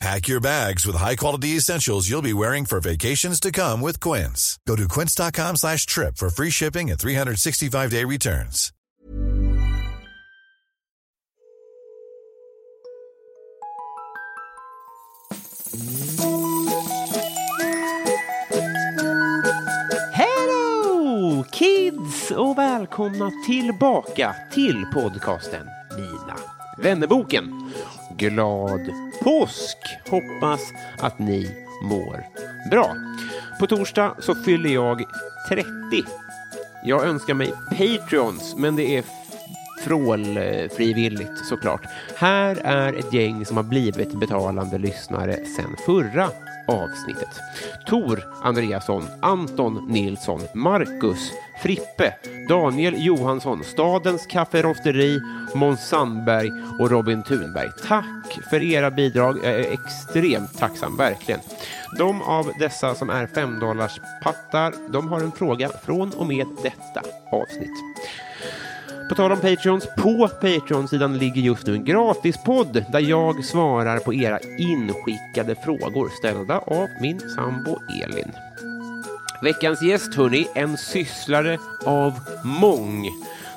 Pack your bags with high-quality essentials you'll be wearing for vacations to come with Quince. Go to quince.com slash trip for free shipping and 365-day returns. Hello kids och välkomna tillbaka till podcasten Mina vännerboken. Glad påsk! Hoppas att ni mår bra. På torsdag så fyller jag 30. Jag önskar mig Patreons, men det är frivilligt såklart. Här är ett gäng som har blivit betalande lyssnare sedan förra avsnittet. Tor Andreasson, Anton Nilsson, Marcus, Frippe, Daniel Johansson, Stadens kafferosteri, Måns Sandberg och Robin Thunberg. Tack för era bidrag. Jag är extremt tacksam, verkligen. De av dessa som är 5 pattar, de har en fråga från och med detta avsnitt. På tal om Patreons, på Patreon-sidan ligger just nu en gratispodd där jag svarar på era inskickade frågor ställda av min sambo Elin. Veckans gäst, hörni, en sysslare av mång.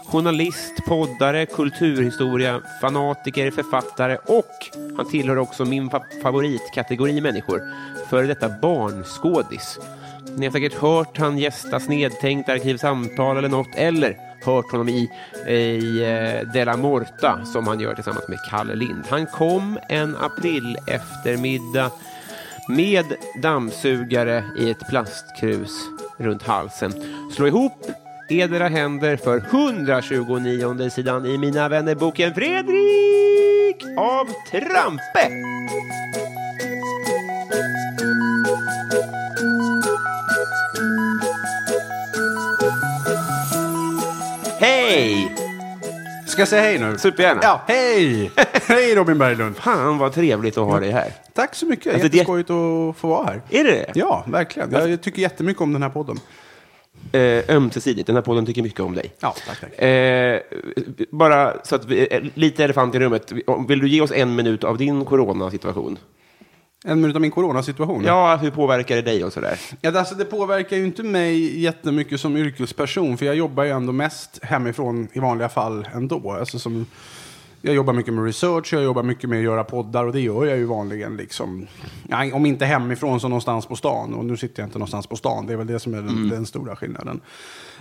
Journalist, poddare, kulturhistoria, fanatiker, författare och han tillhör också min fa- favoritkategori människor, före detta barnskådis. Ni har säkert hört han gästa Snedtänkt arkivsamtal eller något, eller hört honom i, i eh, Della Morta som han gör tillsammans med Kalle Lind. Han kom en april eftermiddag med dammsugare i ett plastkrus runt halsen. Slå ihop edera händer för 129 sidan i Mina Vänner-boken Fredrik av Trampe. Hej! Ska jag säga hej nu? Supergärna. Ja, hej! hej Robin Berglund. Fan vad trevligt att ha dig här. Tack så mycket. Alltså, det- Jätteskojigt att få vara här. Är det det? Ja, verkligen. Jag tycker jättemycket om den här podden. Eh, ömsesidigt. Den här podden tycker mycket om dig. Ja, tack, tack. Eh, bara så att vi, eh, lite elefant i rummet. Vill du ge oss en minut av din coronasituation? En minut av min coronasituation. Ja, hur påverkar det dig och sådär? Ja, alltså, det påverkar ju inte mig jättemycket som yrkesperson, för jag jobbar ju ändå mest hemifrån i vanliga fall ändå. Alltså, som, jag jobbar mycket med research, jag jobbar mycket med att göra poddar och det gör jag ju vanligen. Liksom, ja, om inte hemifrån så någonstans på stan. Och nu sitter jag inte någonstans på stan, det är väl det som är den, den stora skillnaden.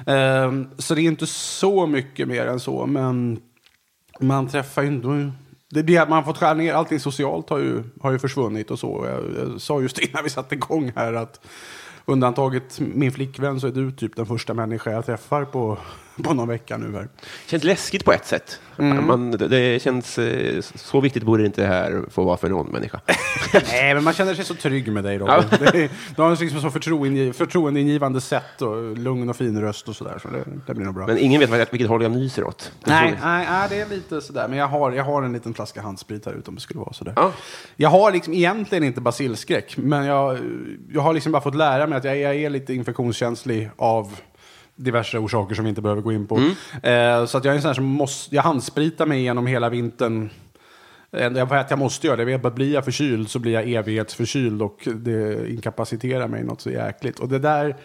Ehm, så det är inte så mycket mer än så, men man träffar ju ändå... Det det att man har fått skära ner, allting socialt har ju, har ju försvunnit och så. Jag, jag sa just innan vi satte igång här att undantaget min flickvän så är du typ den första människa jag träffar på, på någon vecka nu här. känns läskigt på ett sätt. Man, det- det känns eh, så viktigt borde det inte här få vara för någon människa. Nej, men man känner sig så trygg med dig Robin. Det är- Du har liksom så förtroende, förtroendeingivande sätt och lugn och fin röst och sådär. Så det, det blir nog bra. Men ingen vet vilket håll jag nyser åt. Det Nej, nej, nej, det är lite sådär. Men jag har, jag har en liten flaska handsprit här ute om det skulle vara sådär. Ja. Jag har liksom egentligen inte basilskräck, men jag, jag har liksom bara fått lära mig att jag, jag är lite infektionskänslig av diverse orsaker som vi inte behöver gå in på. Eh, så att jag är en sån här som måste, jag handspritar mig genom hela vintern. Eh, Jag vet att jag måste göra det. Blir jag förkyld så blir jag evighetsförkyld och det inkapaciterar mig något så jäkligt. Och det där,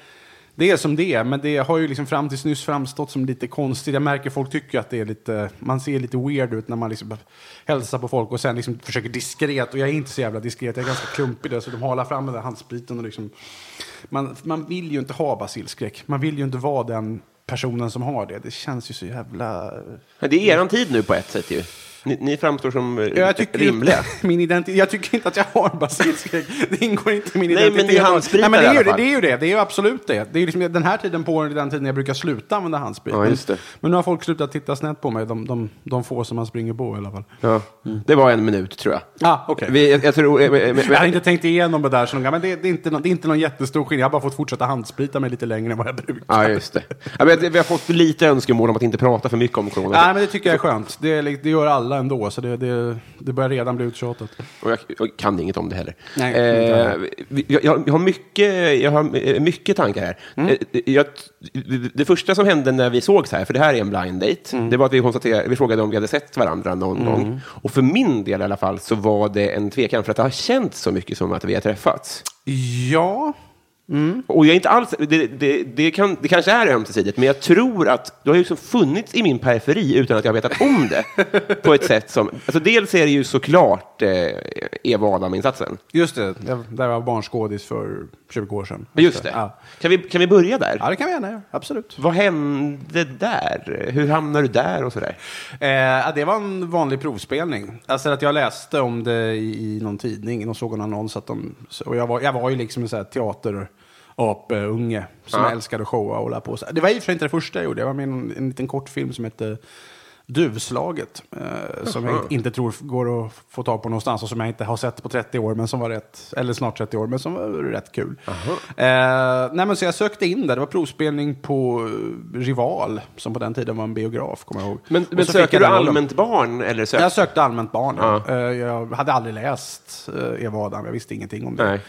det är som det är, men det har ju liksom fram tills nyss framstått som lite konstigt. Jag märker folk tycker att det är lite, man ser lite weird ut när man liksom hälsar på folk och sen liksom försöker diskret. Och jag är inte så jävla diskret, jag är ganska klumpig där, så de halar fram den där handspriten och liksom. Man, man vill ju inte ha basilskräck. Man vill ju inte vara den personen som har det. Det känns ju så jävla... Men Det är eran tid nu på ett sätt ju. Ni, ni framstår som eh, Jag tycker, rimliga. min identitet, jag tycker inte att jag har basilskräck. Det ingår inte i min Nej, men identitet. ni handspritar Nej, men det, är ju, det, det är ju det. Det är ju absolut det. Det är liksom den här tiden på året, den tiden jag brukar sluta använda handsprit. Ja, just det. Men, men nu har folk slutat titta snett på mig. De, de, de få som man springer på i alla fall. Ja. Det var en minut tror jag. Ah, okej. Vi, jag, jag tror... eh, men- men- Jag har inte tänkt igenom det där så noga, men det, det, är inte, det är inte någon jättestor skillnad. Jag har bara fått fortsätta handsprita mig lite längre än vad jag brukar. Ja, just det. Ja, men vi har fått lite önskemål om att inte prata för mycket om corona. Nej, men det tycker jag är skönt. Det, det gör alla ändå, så det, det, det börjar redan bli uttjatat. Och jag, jag kan inget om det heller. Nej, eh, jag, jag har mycket, jag har eh, mycket tankar här. Mm. Eh, Jag, det första som hände när vi sågs här, för det här är en blind date, Mm. det var att vi, konstaterade, vi frågade om vi hade sett varandra någon gång. Och för min del i alla fall så var det en tvekan, för att det har känts så mycket som att vi har träffats. Ja, Och jag är inte alls, det, det, det, kan, det kanske är ömsesidigt, men jag tror att det har ju liksom funnits i min periferi utan att jag har vetat om det. på ett sätt som, alltså dels är det ju såklart eh, Eva Adam-insatsen. just det. Jag, där var barnskådis för 20 år sedan. Just det. Ja, Kan, vi, kan vi börja där? ja det kan vi gärna göra. Absolut. Vad hände där? Hur hamnade du där och sådär? Eh, det var en vanlig provspelning. Alltså att jag läste om det i, i någon tidning, någon såg en annons. Att de, och jag var, jag var ju liksom en teater unge som Ja. älskade att showa och hålla på. Så Det var i och för sig inte det första jag gjorde. Jag var med i en, en liten kortfilm som hette Duvslaget. Eh, som jag inte tror går att få tag på någonstans och som jag inte har sett på 30 år, men som var rätt, eller snart 30 år, men som var rätt kul. Eh, nej, men så jag sökte in där. Det var provspelning på eh, Rival, som på den tiden var en biograf, kommer jag ihåg. Men, men söker du den rollen. allmänt barn? Eller sök... Jag sökte allmänt barn. Ja. Eh, Jag hade aldrig läst eh, Eva Adam, jag visste ingenting om det. Nej.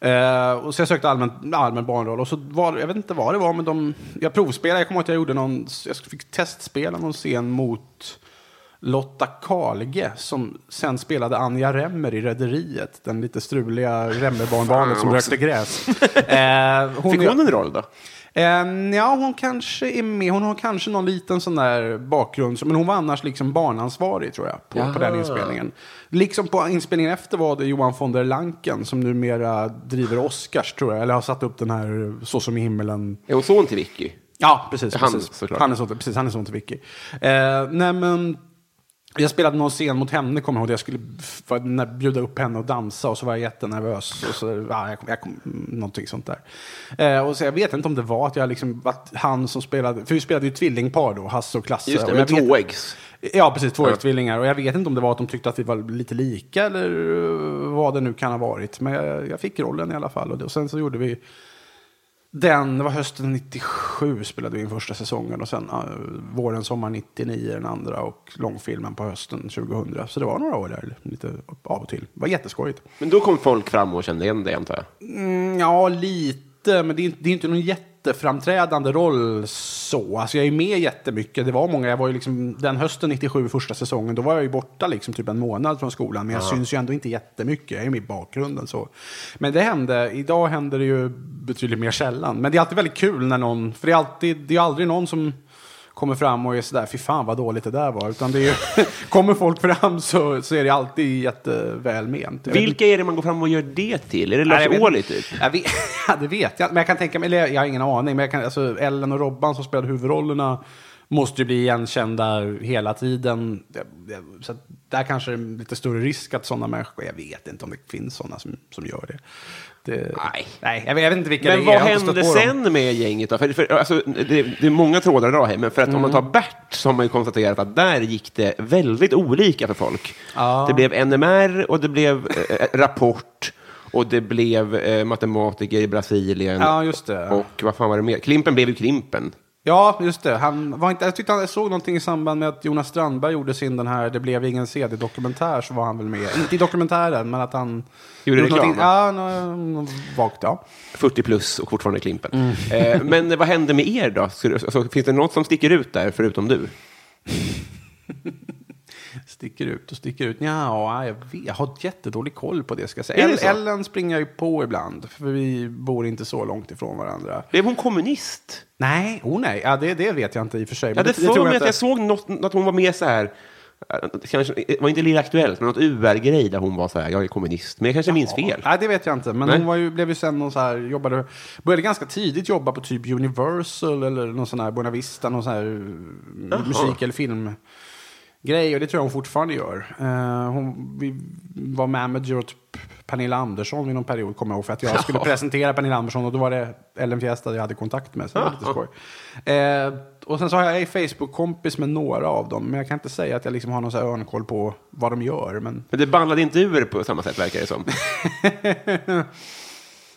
Eh, och så jag sökte allmänt, allmän barnroll och så var jag vet inte vad det var, men de, jag provspelade, jag kommer ihåg att jag gjorde någon, jag fick testspela någon scen mot Lotta Karlge som sen spelade Anja Remmer i Rederiet, den lite struliga Remmerbarnbarnet som rökte gräs. Eh, Fick hon en roll då? Eh, ja, hon kanske är med. Hon har kanske någon liten sån där bakgrund. Men hon var annars liksom barnansvarig tror jag. På, på den inspelningen. Liksom på inspelningen efter var det Johan von der Lanken som numera driver Oscars tror jag. Eller har satt upp den här Så som i himmelen. Är hon son till Vicky? Ja, precis. Han, precis. såklart. Han är son, precis, han är son till Vicky. Eh, nej, men... Jag spelade någon scen mot henne, kommer jag ihåg. Jag skulle bjuda upp henne och dansa och så var jag jättenervös. Och så, ja, jag kom, jag kom, någonting sånt där. Eh, och så jag vet inte om det var att jag liksom, att han som spelade, för vi spelade ju tvillingpar då, Hasse och Klasse. Just det, med tvåeggs. Ja, precis. Tvåäggstvillingar. Och jag vet inte om det var att de tyckte att vi var lite lika eller eh, vad det nu kan ha varit. Men jag, jag fick rollen i alla fall. Och, det, och sen så gjorde vi den, det var hösten 97 spelade vi in första säsongen och sen uh, våren, sommar 99 den andra och långfilmen på hösten 2000. Så det var några år där, lite av och till. Det var jätteskojigt. Men då kom folk fram och kände igen dig antar jag? Mm, ja, lite, men det är, inte- det är inte någon jätteframträdande roll så. Alltså jag är med jättemycket. Det var många, jag var ju liksom, den hösten 97, första säsongen, då var jag ju borta liksom typ en månad från skolan. Men jag syns ju ändå inte jättemycket, jag är med i bakgrunden så. Men det hände, idag händer det ju betydligt mer sällan. Men det är alltid väldigt kul när någon, för det är alltid, det är aldrig någon som kommer fram och är sådär, fy fan vad dåligt det där var. Utan det är kommer folk fram så, så är det alltid jätteväl ment. Jag vet Vilka är det man går fram och gör det till? Är det Lars Ohly typ? Jag vet, ja, det vet jag Men jag kan tänka mig, eller jag har ingen aning, men jag kan, alltså, Ellen och Robban som spelade huvudrollerna måste ju bli igenkända hela tiden. Så där kanske det är lite större risk att sådana människor, jag vet inte om det finns sådana som, som gör det. Det Nej. Nej, jag vet, jag vet inte vilka Men det är. vad har inte hände sen med gänget då? För, för, alltså, det, det är många trådar idag här, men för att om man tar Bert så har man ju konstaterat att där gick det väldigt olika för folk. Ja. Det blev NMR och det blev eh, Rapport och det blev eh, matematiker i Brasilien. Ja, just det. Och vad fan var det mer? Klimpen blev ju Klimpen. Ja, just det. Han var inte, jag tyckte han, jag såg någonting i samband med att Jonas Strandberg gjorde sin den här Det blev ingen CD-dokumentär så var han väl med. Inte i dokumentären, men att han... Gjorde reklam? Ja, nå- vagt ja. 40 plus och fortfarande Klimpen. Eh, men vad hände med er då? Så, alltså, finns det något som sticker ut där, förutom du? Sticker ut och sticker ut. Ja, jag, vet, jag har jättedålig koll på det ska jag säga. Är det El- så? Ellen springer jag ju på ibland, för vi bor inte så långt ifrån varandra. Blev hon kommunist? Nej, oh nej, ja, det, det vet jag inte i och för sig. Jag hade för mig att jag såg något, att hon var med så här Det kanske, det var inte Lilla Aktuellt, men något UR-grej där hon var så här, jag är kommunist. Men jag kanske minns fel. Nej, det vet jag inte. Men Nej. hon var ju, blev ju sen någon så här, jobbade, började ganska tidigt jobba på typ Universal eller någon sån här Buena Vista, någon sån här uh, musik eller filmgrej. Och det tror jag hon fortfarande gör. Eh, hon vi var manager åt Pernilla Andersson i någon period, kommer jag ihåg. För att jag skulle presentera Pernilla Andersson och då var det Ellen Fiesta jag hade kontakt med. Så det var lite skoj. Eh, och sen så har jag är Facebook-kompis med några av dem. Men jag kan inte säga att jag liksom har någon så här örnkoll på vad de gör. Men Men det ballade inte ur på samma sätt, verkar det som.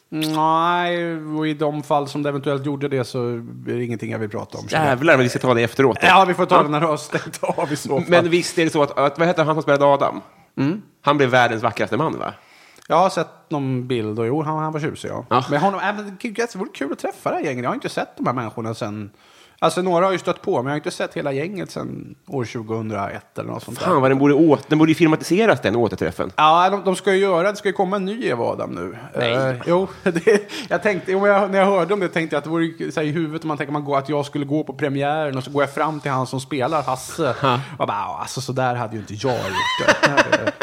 Nej, och i de fall som det eventuellt gjorde det så är det ingenting jag vill prata om. Jävlar, men vi ska ta det efteråt. Ja, vi får ta det när du har stängt av i så fall. Men visst är det så att, att vad heter han som spelade Adam? Mm. Han blev världens vackraste man, va? Jag har sett någon bild och jo, han, han var tjusig. Ja. Ja. Men honom, äh, men, gud, det vore kul att träffa det här gänget. Jag har inte sett de här människorna sen... Alltså några har ju stött på, men jag har inte sett hela gänget sen år 2001 eller något sånt där. Fan vad den borde, å, den borde ju filmatiseras, den återträffen. Ja, de, de ska ju göra, det ska ju komma en ny Eva Adam nu. Eh, jo, det, jag tänkte, jo, men jag, när jag hörde om det tänkte jag att det vore ju så här, i huvudet om man tänker man går, att jag skulle gå på premiären och så går jag fram till han som spelar Hasse. Och bara, "Ja, alltså så där hade ju inte jag gjort det.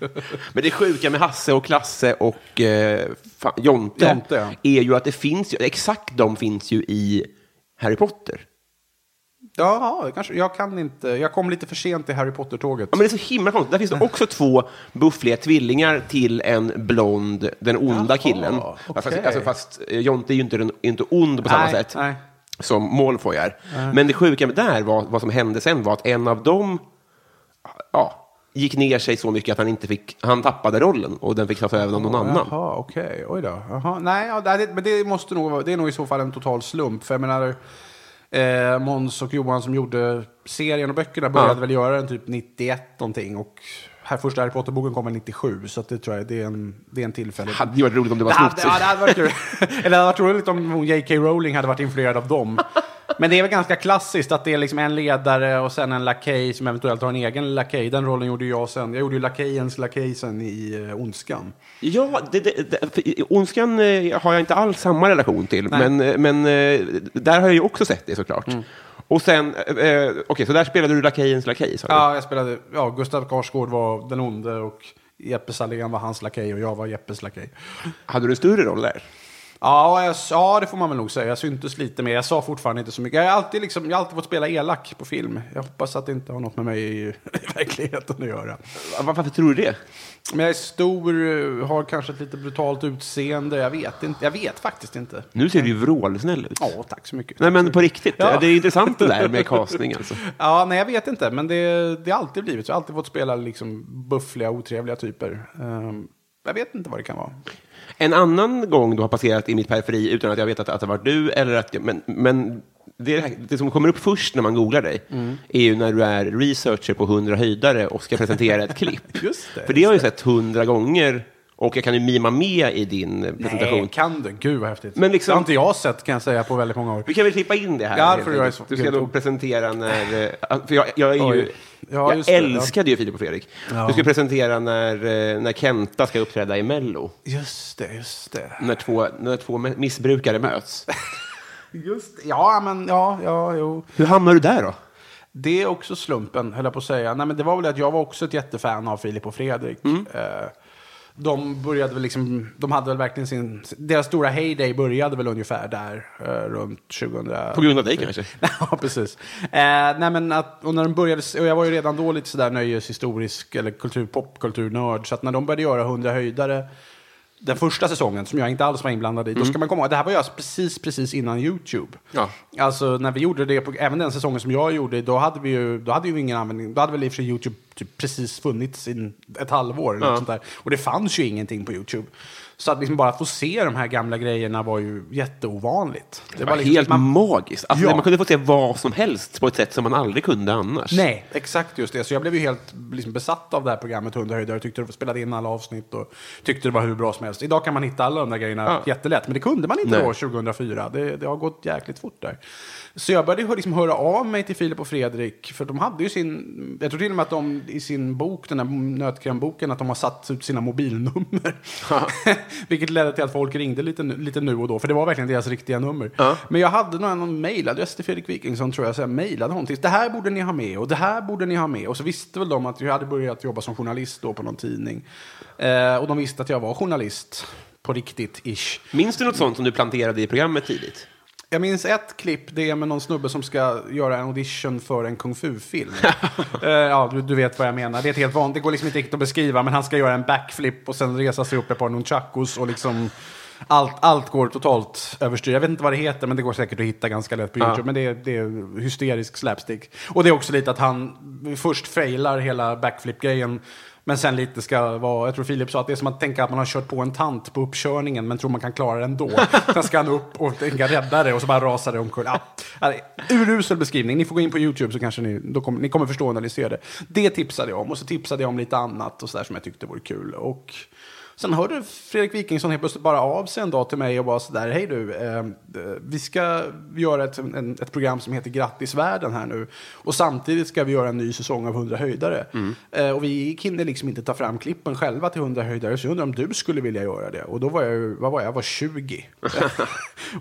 Men det sjuka med Hasse och Klasse och eh, fan, Jonte, Jonte, ja. är ju att det finns ju, exakt de finns ju i Harry Potter. ja, kanske, jag kan inte, jag kom lite för sent till Harry Potter-tåget. Ja, men det är så himla konstigt. Där finns det också två buffliga tvillingar till en blond, den onda Jaha, killen. Fast, okej. alltså, fast eh, Jonte är ju inte, den, inte ond på samma Nej, sätt nej. som Malfoy är. Men det sjuka med där, var, vad som hände sen, var att en av dem ja, gick ner sig så mycket att han inte fick, han tappade rollen och den fick tas över av någon annan. Jaha, okej. Oj då. Jaha. Nej, ja, det, men det måste nog det är nog i så fall en total slump. För jag menar, eh, Måns och Johan som gjorde serien och böckerna började Ja. väl göra den typ 91 någonting. Och här första Harry Potter-boken kom väl 97. Så det tror jag det är en, det är en tillfälle. Det hade ju varit roligt om det var snott. ja, det hade varit kul. Eller det hade varit roligt om J.K. Rowling hade varit influerad av dem. Men det är väl ganska klassiskt att det är liksom en ledare och sen en lakej som eventuellt har en egen lakej. Den rollen gjorde jag sen. Jag gjorde ju lakejens lakej sen i uh, Ondskan. Ja, det, det, det, Ondskan eh, har jag inte alls samma relation till, men, eh, men eh, där har jag ju också sett det såklart. Mm. Och sen, eh, okej, så där spelade du lakejens lakej? Ja, jag spelade, ja, Gustav Karsgård var den onde och Jeppe Salén var hans lakej och jag var Jeppes lakej. Hade du en större roll där? Ja, jag, ja, det får man väl nog säga. Jag syntes lite mer. Jag sa fortfarande inte så mycket. Jag har alltid, liksom, jag har alltid fått spela elak på film. Jag hoppas att det inte har något med mig i, i verkligheten att göra. Va- Varför tror du det? Men jag är stor, har kanske ett lite brutalt utseende. Jag vet, inte, jag vet faktiskt inte. Nu ser du ju vrålsnäll ut. Ja, tack så mycket. Nej, men på riktigt. Ja. Det är intressant det där med casting alltså. Ja, nej, jag vet inte. Men det, det har alltid blivit så. Jag har alltid fått spela liksom buffliga, otrevliga typer. Ehm, jag vet inte vad det kan vara. En annan gång du har passerat i mitt periferi utan att jag vet att, att det var du, eller att, men, men det, det som kommer upp först när man googlar dig Mm. är ju när du är researcher på 100 höjdare och ska presentera ett klipp. Just det, För det har jag ju sett hundra gånger och jag kan ju mima med i din presentation. Nej, kan du? Gud vad häftigt. Men liksom- Det har inte jag sett kan jag säga på väldigt många år. Vi kan väl klippa in det här. Ja, för jag är så- du ska då presentera när... eh, För jag, jag är ju... Ja, jag det, ja. älskade ju Filip och Fredrik. Du ska presentera när, eh, när Kenta ska uppträda i Mello. Just det, just det. När två, när två missbrukare möts. Just det. Ja, men ja, ja, jo. Hur hamnar du där då? Det är också slumpen, höll jag på att säga. Nej, men det var väl att jag var också ett jättefan av Filip och Fredrik. Eh, de började väl liksom, de hade väl verkligen sin, deras stora heyday började väl ungefär där, eh, runt 2000. På grund av dig kanske? ja, precis. Eh, nej, men att, och när de började, och jag var ju redan då lite sådär nöjeshistorisk eller kultur, popkulturnörd, så att när de började göra 100 höjdare, den första säsongen, som jag inte alls var inblandad i, då ska man komma ihåg, det här var ju alltså precis, precis innan YouTube. Ja. Alltså när vi gjorde det, på, även den säsongen som jag gjorde, då hade vi ju, då hade vi ingen användning, då hade väl i och för sig YouTube typ precis funnits i ett halvår eller Ja. sånt där. Och det fanns ju ingenting på YouTube. Så att liksom bara få se de här gamla grejerna var ju jätteovanligt. Det var liksom- helt man- magiskt. Alltså, Ja. Man kunde få se vad som helst på ett sätt som man aldrig kunde annars. Nej, exakt just det. Så jag blev ju helt liksom, besatt av det här programmet 100 höjdare. Jag tyckte det spelade in alla avsnitt och tyckte det var hur bra som helst. Idag kan man hitta alla de där grejerna Ja. jättelätt. Men det kunde man inte Nej. då 2004. Det, det har gått jäkligt fort där. Så jag började liksom höra av mig till Filip och Fredrik. För de hade ju sin, jag tror till och med att de i sin bok, den här nötkrämboken, att de har satt ut sina mobilnummer. Vilket ledde till att folk ringde lite, nu- lite nu och då, för det var verkligen deras riktiga nummer. Ja. Men jag hade någon, någon mailadress till Fredrik Wikingsson tror jag, så jag mejlade honom det här borde ni ha med och det här borde ni ha med. Och så visste väl de att jag hade börjat jobba som journalist då på någon tidning. Eh, och de visste att jag var journalist på riktigt, ish. Minns du något sånt som du planterade i programmet tidigt? Jag minns ett klipp, det är med någon snubbe som ska göra en audition för en kung fu-film. Eh, ja, du, du vet vad jag menar. Det är ett helt vanligt, det går liksom inte riktigt att beskriva, men han ska göra en backflip och sen resa sig upp ett par nunchakos och liksom allt, allt går totalt överstyr. Jag vet inte vad det heter, men det går säkert att hitta ganska lätt på YouTube. Men det är, det är hysterisk slapstick. Och det är också lite att han först failar hela backflip-grejen. Men sen lite ska vara, jag tror Filip sa att det är som att tänka att man har kört på en tant på uppkörningen men tror man kan klara det ändå. Sen ska han upp och tänka rädda det och så bara rasar det omkull. Ja, urusel beskrivning. Ni får gå in på YouTube så kanske ni, då kommer, ni kommer förstå när ni ser det. Det tipsade jag om och så tipsade jag om lite annat och sådär som jag tyckte vore kul. Och Sen hörde Fredrik Wikingsson helt plötsligt bara av sig en dag till mig och var sådär, hej du, eh, vi ska göra ett, en, ett program som heter Grattisvärlden här nu. Och samtidigt ska vi göra en ny säsong av 100 höjdare. Eh, och vi hinner liksom inte ta fram klippen själva till 100 höjdare, så jag undrar om du skulle vilja göra det. Och då var jag, vad var jag, jag var 20.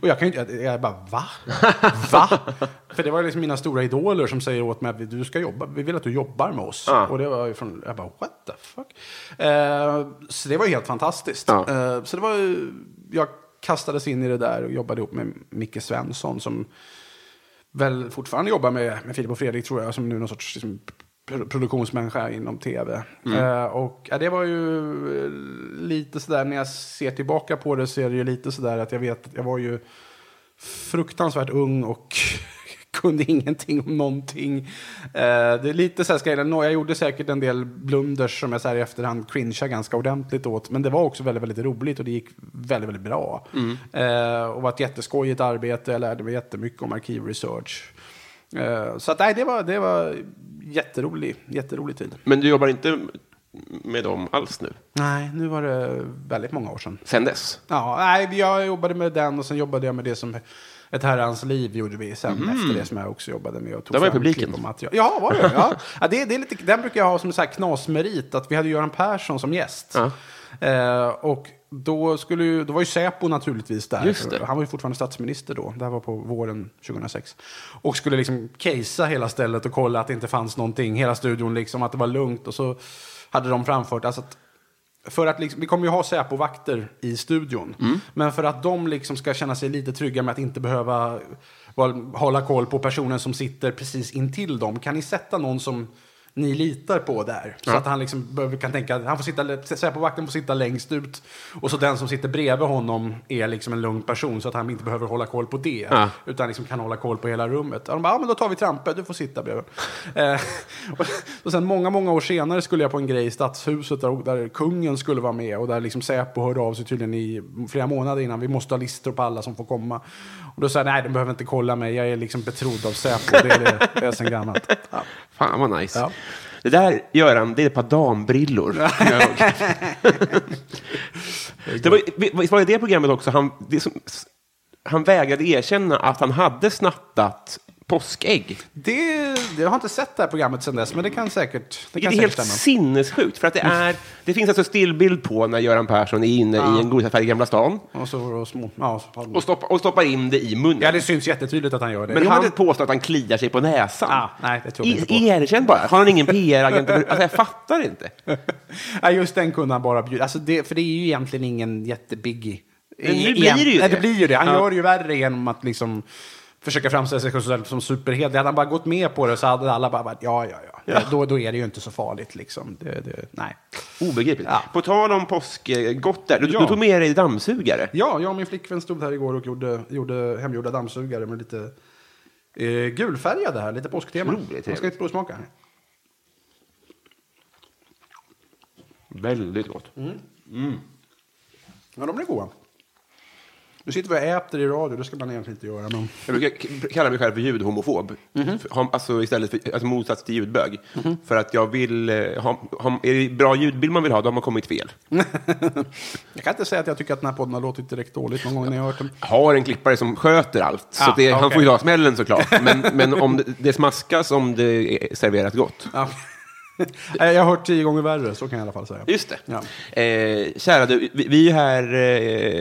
och jag kan ju inte, jag, jag bara, va? Va? För det var liksom mina stora idoler som säger åt mig att du ska jobba, vi vill att du jobbar med oss. Ja. Och det var ju från, jag bara, what the fuck? Eh, så det var ju helt fantastiskt. Ja. Eh, så det var ju, jag kastades in i det där och jobbade ihop med Micke Svensson som väl fortfarande jobbar med, med Filip och Fredrik tror jag, som nu någon sorts liksom, pro- produktionsmänniska inom tv. Eh, och ja, det var ju eh, lite sådär, när jag ser tillbaka på det så är det ju lite sådär att jag vet, jag var ju fruktansvärt ung och kunde ingenting om någonting. Eh, det är lite så här, ska jag, jag gjorde säkert en del blunders som jag så här i efterhand cringear ganska ordentligt åt. Men det var också väldigt, väldigt roligt och det gick väldigt, väldigt bra. Eh, och var ett jätteskojigt arbete. Jag lärde mig jättemycket om arkivresearch. Eh, så att, nej, det var, det var jätterolig, jätterolig tid. Men du jobbar inte med dem alls nu? Nej, nu var det väldigt många år sedan. Sen dess? Ja, nej, jag jobbade med den och sen jobbade jag med det som ett herrans liv gjorde vi sen efter det som jag också jobbade med. Och tog Där var fram publiken. material. Ja, var det? Ja. ja det, det är lite, den brukar jag ha som en så här knasmerit, att vi hade Göran Persson som gäst. Ja. Eh, och då, skulle ju, då var ju Säpo naturligtvis där. Det. Han var ju fortfarande statsminister då. Det här var på våren 2006. Och skulle liksom casea hela stället och kolla att det inte fanns någonting. Hela studion liksom, att det var lugnt. Och så hade de framfört, alltså att för att liksom, vi kommer ju ha Säpo-vakter i studion. Men för att de liksom ska känna sig lite trygga med att inte behöva hålla koll på personen som sitter precis intill dem. Kan ni sätta någon som ni litar på där? Så att han liksom kan tänka att han får sitta, Säpo-vakten får sitta längst ut. Och så den som sitter bredvid honom är liksom en lugn person så att han inte behöver hålla koll på det. Ja. Utan liksom kan hålla koll på hela rummet. Och de bara, ja men då tar vi Trampe, du får sitta bredvid. eh, och, och sen många, många år senare skulle jag på en grej i Stadshuset där, där kungen skulle vara med. Och där liksom Säpo hörde av sig tydligen i flera månader innan. Vi måste ha listor på alla som får komma. Och då sa jag, nej de behöver inte kolla mig, jag är liksom betrodd av Säpo. Det är, det, det är sen gammalt. Ja. Fan vad nice. Ja. Det där, Göran, det är ett par dambrillor. det var, var det programmet också, han, som, han vägrade erkänna att han hade snattat påskägg. Det, jag har inte sett det här programmet sedan dess, men det kan säkert, det Det kan är säkert helt stämma. sinnessjukt. För att det, är, det finns alltså stillbild på när Göran Persson är inne i en godisaffär i Gamla stan Och så och små, ja, så, och, stoppa, och stoppar in det i munnen. ja, det syns jättetydligt att han gör det. Men Jo, han det- påstår att han kliar sig på näsan. Ah, nej, det tror jag inte på. erkänn bara. Har han ingen PR-agent? alltså, jag fattar inte. Nej, just den kunde han bara bjuda. Alltså det, för det är ju egentligen ingen jättebiggy. Men nu blir det ju Nej, det. det blir ju det. Han Ja. gör det ju värre genom att liksom försöka framställa sig själv som superhelt. Hade han bara gått med på det så hade alla bara varit, ja, ja, ja. Ja. Då, då är det ju inte så farligt liksom. Det, det, nej. Obegripligt. Ja. På tal om påskgott där. Du, Ja. du tog med dig dammsugare. Ja, jag och min flickvän stod här igår och gjorde, gjorde hemgjorda dammsugare med lite eh, gulfärgade här, lite påsktema. Otroligt Man ska inte provsmaka. Väldigt gott. Ja, de blir goda. Nu sitter vi och äter i radio, det ska man egentligen inte göra. Men... Jag brukar kalla mig själv för ljudhomofob. För- ha- Alltså istället för alltså motsats till ljudbög. För att jag vill... eh, Ha, ha, är det bra ljudbild man vill ha, då har man kommit fel. Jag kan inte säga att jag tycker att den här podden har låtit direkt dåligt någon gång när jag har hört den. Har en klippare som sköter allt. Så att det, han okej. får ju ta smällen såklart. Men, men om det, det smaskas om det är serverat gott. Jag har hört tio gånger värre, så kan jag i alla fall säga. Just det. Ja. Eh, kära du, vi, vi är här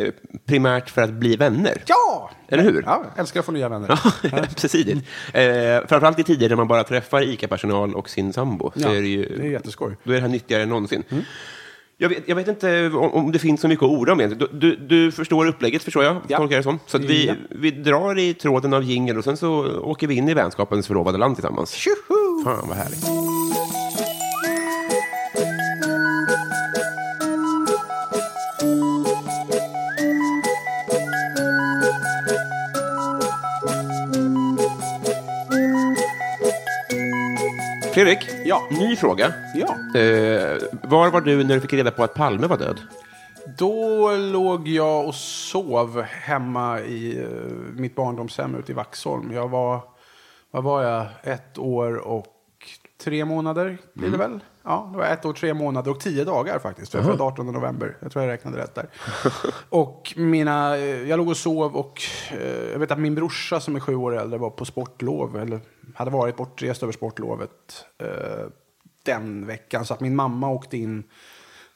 eh, primärt för att bli vänner. Ja! Eller hur? Ja, jag älskar att få nya vänner. Precis. Eh, framförallt i tider där man bara träffar ICA-personal och sin sambo. Så Ja, är det, ju, det är jätteskoj. Då är det här nyttigare än någonsin. Jag, vet, jag vet inte om, om det finns så mycket att orda om egentligen. Du, du, du förstår upplägget, förstår jag? Ja. Tolkar det som. Så vi, Ja. vi drar i tråden av jingel och sen så åker vi in i vänskapens förlovade land tillsammans. Tjoho! Fan, vad härligt. Fredrik, Ja. ny fråga. Ja. Eh, var var du när du fick reda på att Palme var död? Då låg jag och sov hemma i eh, mitt barndomshem ute i Vaxholm. Jag var, vad var jag, ett år och tre månader blir det väl? Ja, det var ett år, tre månader och tio dagar faktiskt. För jag föddes 18 november. Jag tror jag räknade rätt där. och mina, eh, jag låg och sov och eh, jag vet att min brorsa som är sju år äldre var på sportlov. Eller hade varit bortrest över sportlovet eh, den veckan. Så att min mamma åkte in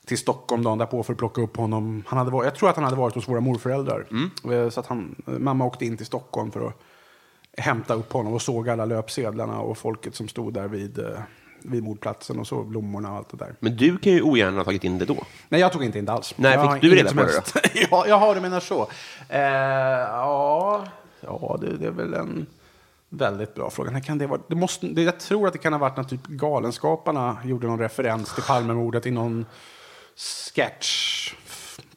till Stockholm dagen därpå för att plocka upp honom. Han hade varit, jag tror att han hade varit hos våra morföräldrar. Eh, Så att han, mamma åkte in till Stockholm för att hämta upp honom och såg alla löpsedlarna och folket som stod där vid, vid mordplatsen och så blommorna och allt det där. Men du kan ju ogärna ha tagit in det då. Nej, jag tog inte in det alls. Nej, Jag fick du reda på det helst. ja, jaha, du menar så. Eh, ja, ja det, det är väl en väldigt bra fråga. När kan det vara? Det måste, det, jag tror att det kan ha varit när typ Galenskaparna gjorde någon referens till Palmemordet i någon sketch.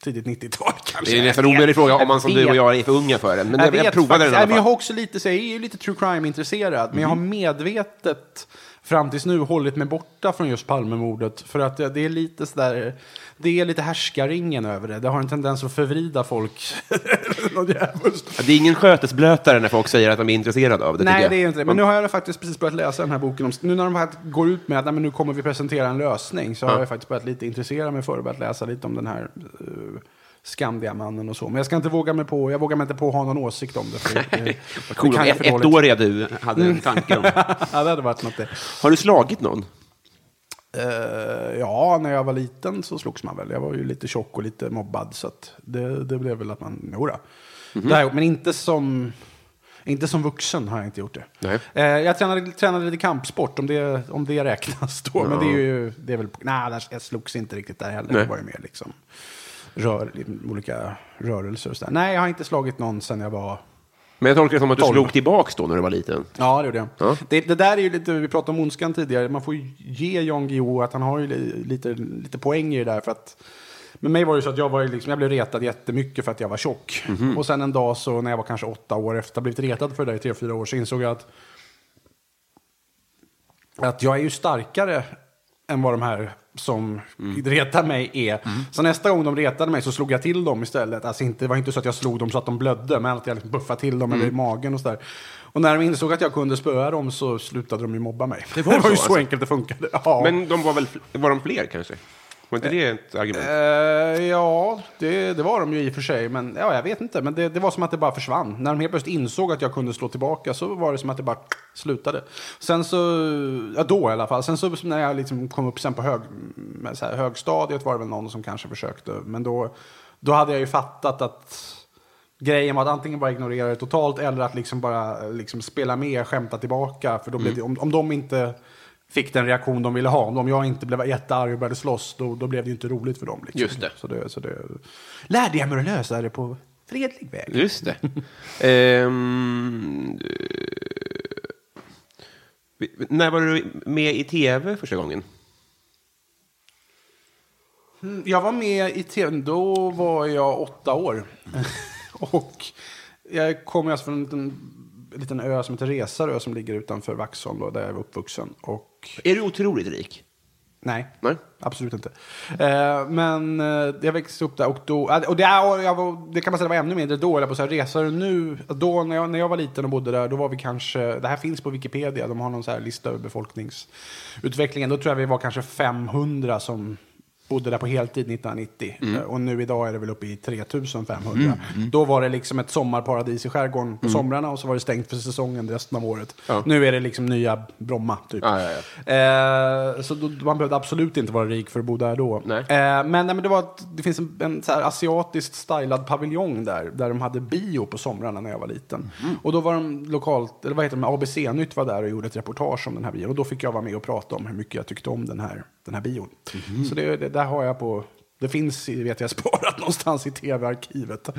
Tidigt 90-tal kanske. Det är en nästan Jag omöjlig fråga om man som jag du och jag är för unga för den. Men jag, jag, vet provade faktiskt- den i alla men Jag fall. har också lite, så jag är ju lite true crime-intresserad. Men jag har Mhm. medvetet fram tills nu hållit mig borta från just Palmemordet. För att det är lite sådär, det är lite härskaringen över det. Det har en tendens att förvrida folk. Det är ingen skötesblötare när folk säger att de är intresserade av det. Nej, det är inte det. Men nu har jag faktiskt precis börjat läsa den här boken. Om, nu när de här går ut med att nej, men nu kommer vi presentera en lösning så har jag faktiskt börjat lite intressera mig för och börjat läsa lite om den här uh, Skandiamannen och så. Men jag ska inte våga mig på, jag vågar mig inte på att ha någon åsikt om det. För, det, det, Vad cool. jag Ett, ett år är du hade en tanke om. ja, det hade varit något det. Har du slagit någon? Eh, ja, när jag var liten så slogs man väl. Jag var ju lite tjock och lite mobbad. Så det, det blev väl att man, jodå. Det jag gjort, men inte som, inte som vuxen har jag inte gjort det. Nej. Eh, jag tränade, tränade lite kampsport, om det, om det räknas då. Men det är ju, det är väl, nej, jag slogs inte riktigt där heller. Nej. Det var ju mer liksom rör, olika rörelser och sådär. Nej, jag har inte slagit någon sen jag var Men jag tolkar det som att du slog tillbaks då när du var liten. Ja, det gjorde jag. Ja. Det, det där är ju lite, vi pratade om ondskan tidigare, man får ju ge Jan Guillou att han har ju li, lite, lite poäng i det där. För att, med mig var det så att jag, var liksom, jag blev retad jättemycket för att jag var tjock. Mhm. Och sen en dag så när jag var kanske åtta år efter att ha blivit retad för det där i tre, fyra år så insåg jag att, att jag är ju starkare än vad de här som Mm. retar mig är. Så nästa gång de retade mig så slog jag till dem istället. Alltså inte, det var inte så att jag slog dem så att de blödde, men att jag liksom buffade till dem eller i Mm. magen och sådär. Och när de insåg att jag kunde spöa dem så slutade de ju mobba mig. Det var var, så, ju så alltså? enkelt det funkade. Ja, Men de var väl var de fler kanske? Var inte det ett argument? Eh, ja det, det var de ju i och för sig. Men ja, jag vet inte. Men det, det var som att det bara försvann. När de helt plötsligt insåg att jag kunde slå tillbaka så var det som att det bara slutade. Sen så, ja då i alla fall. Sen så när jag liksom kom upp sen på hög, här, högstadiet var det väl någon som kanske försökte. Men då, då hade jag ju fattat att grejen var att antingen bara ignorera det totalt eller att liksom bara liksom spela med, skämta tillbaka. För då blev det, om, om de inte fick den reaktion de ville ha, om jag inte blev jättearg och började slåss, då, då blev det inte roligt för dem. Liksom. Just det. Så det, så det lärde jag mig att lösa det på fredlig väg. Just det. Eh, när var du med i tv första gången? Jag var med i tv, då var jag åtta år. och jag kommer alltså från en liten, en liten ö som heter Resarö som ligger utanför Vaxholm, då, där jag var uppvuxen. Och Är du otroligt rik? Nej, Nej. absolut inte. Eh, men eh, jag växte upp där och då, eh, och det, är, var, det kan man säga var ännu mindre då, eller på så här resor nu, då när jag, när jag var liten och bodde där, då var vi kanske, det här finns på Wikipedia, de har någon så här lista över befolkningsutvecklingen, då tror jag vi var kanske 500 som bodde där på heltid 1990. Mm. Eh, Och nu idag är det väl uppe i 3500. Då var det liksom ett sommarparadis i skärgården på somrarna och så var det stängt för säsongen resten av året. Mm. Ja. Nu är det liksom nya Bromma, typ. Ja, ja, Eh, så då, man behövde absolut inte vara rik för att bo där då. Eh, men, nej, men det, var ett, det finns en, en asiatiskt stylad paviljong där, där de hade bio på somrarna när jag var liten. Mm. Och då var de lokalt, eller vad heter de, ABC-nytt var där och gjorde ett reportage om den här bion. Och då fick jag vara med och prata om hur mycket jag tyckte om den här, den här bion. Mm. Så det, det, där har jag på, det finns, vet jag, sparat någonstans i tv-arkivet. Eh,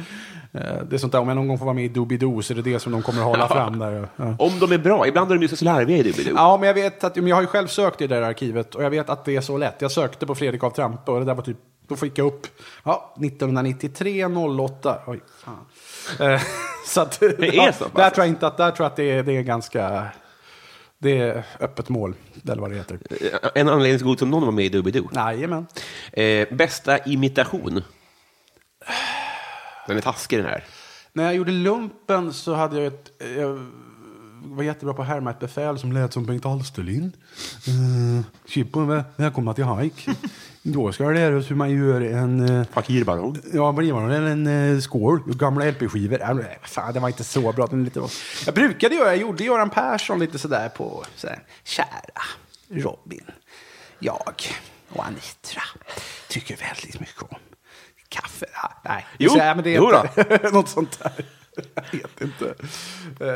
det är sånt där, om jag någon gång får vara med i Doobidoo så är det det som de kommer att hålla fram där. Ja. Om de är bra. Ibland är de ju så slarviga i Doobidoo. Ja, men jag vet att, men jag har ju själv sökt i det där arkivet och jag vet att det är så lätt. Jag sökte på Fredrik av Trampe och det där var typ, då fick jag upp, ja, 1993, 08, oj, fan. Eh, så att, Det är ja, så pass? Där tror jag inte att, där tror jag att det är, det är ganska, det är öppet mål, eller vad det heter. En anledning så god som någon var med i Doobidoo. Jajamän. Eh, bästa imitation? Den är taskig den här. När jag gjorde lumpen så hade jag ett... Jag var jättebra på att härma ett befäl som lät som Bengt Alsterlind. Uh, Chippen, väl- välkomna till Hike. Då ska jag lära oss hur man gör en... Uh, Fakirbaron. Ja, man? Eller en uh, skål. Gamla LP-skivor. Äh, fan, det var inte så bra. Den lite... Jag brukade göra, jag gjorde Göran Persson lite sådär på... Sådär, Kära Robin. Jag och Anitra tycker väldigt mycket om kaffe. Ah, nej, Jo, så, ja, men det är jo inte något sånt där. Jag vet inte. Eh,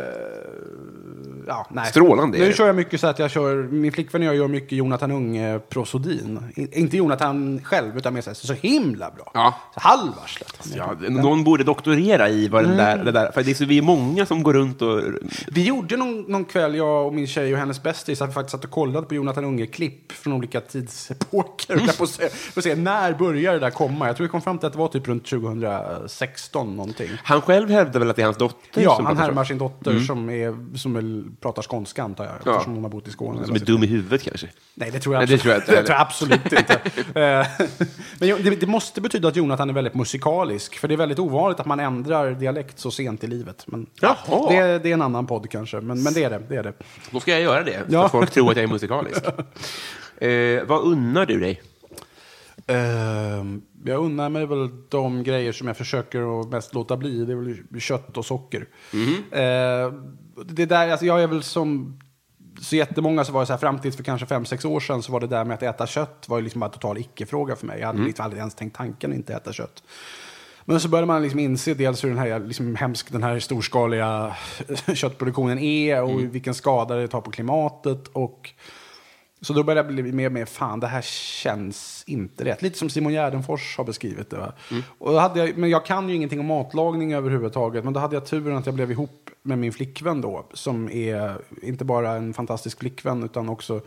ja, nej. Strålande Nu kör jag mycket så att jag kör, min flickvän och jag gör mycket Jonathan Unge-prosodin. In- Inte Jonathan själv, utan mer så, här, så himla bra. Ja. Så halvvarslat. Ja, någon borde doktorera i vad den där, det där... För det är så, vi är många som går runt och... Vi gjorde någon, någon kväll, jag och min tjej och hennes bästis, att vi faktiskt satt och kollade på Jonathan Unge-klipp från olika tidsepoker. Mm. Att se, att se, när börjar det där komma? Jag tror vi kom fram till att det var typ runt 2016 någonting. Han själv hävdar väl att det är hans dotter Ja, som han pratar så? härmar sin dotter som, är, som väl pratar skånska antar jag, Ja. eftersom hon har bott i Skåne. Som är dum i huvudet kanske. Nej, det tror jag, Nej, det absolut, tror jag inte tror jag absolut inte. Eh, Men jo, det, det måste betyda att Jonathan är väldigt musikalisk. För det är väldigt ovanligt att man ändrar dialekt så sent i livet. Men, Jaha. det, det är en annan podd kanske, men, men det är det. det, är det. Då ska jag göra det, för Ja. att folk tror att jag är musikalisk. eh, vad unnar du dig? Ehm, jag unnar mig väl de grejer som jag försöker att mest låta bli. Det är väl kött och socker. Ehm, det där, alltså jag är väl som så jättemånga så var det så här fram till för kanske fem sex år sedan så var det där med att äta kött var ju liksom bara total icke-fråga för mig. Jag hade liksom aldrig ens tänkt tanken att inte äta kött. Men så började man liksom inse dels hur den här, liksom hemsk, den här storskaliga köttproduktionen är och vilken skada det tar på klimatet. Och så då började jag bli mer och mer, fan det här känns inte rätt. Lite som Simon Gärdenfors har beskrivit det. Va? Och då hade jag, men jag kan ju ingenting om matlagning överhuvudtaget. Men då hade jag turen att jag blev ihop med min flickvän då. Som är inte bara en fantastisk flickvän utan också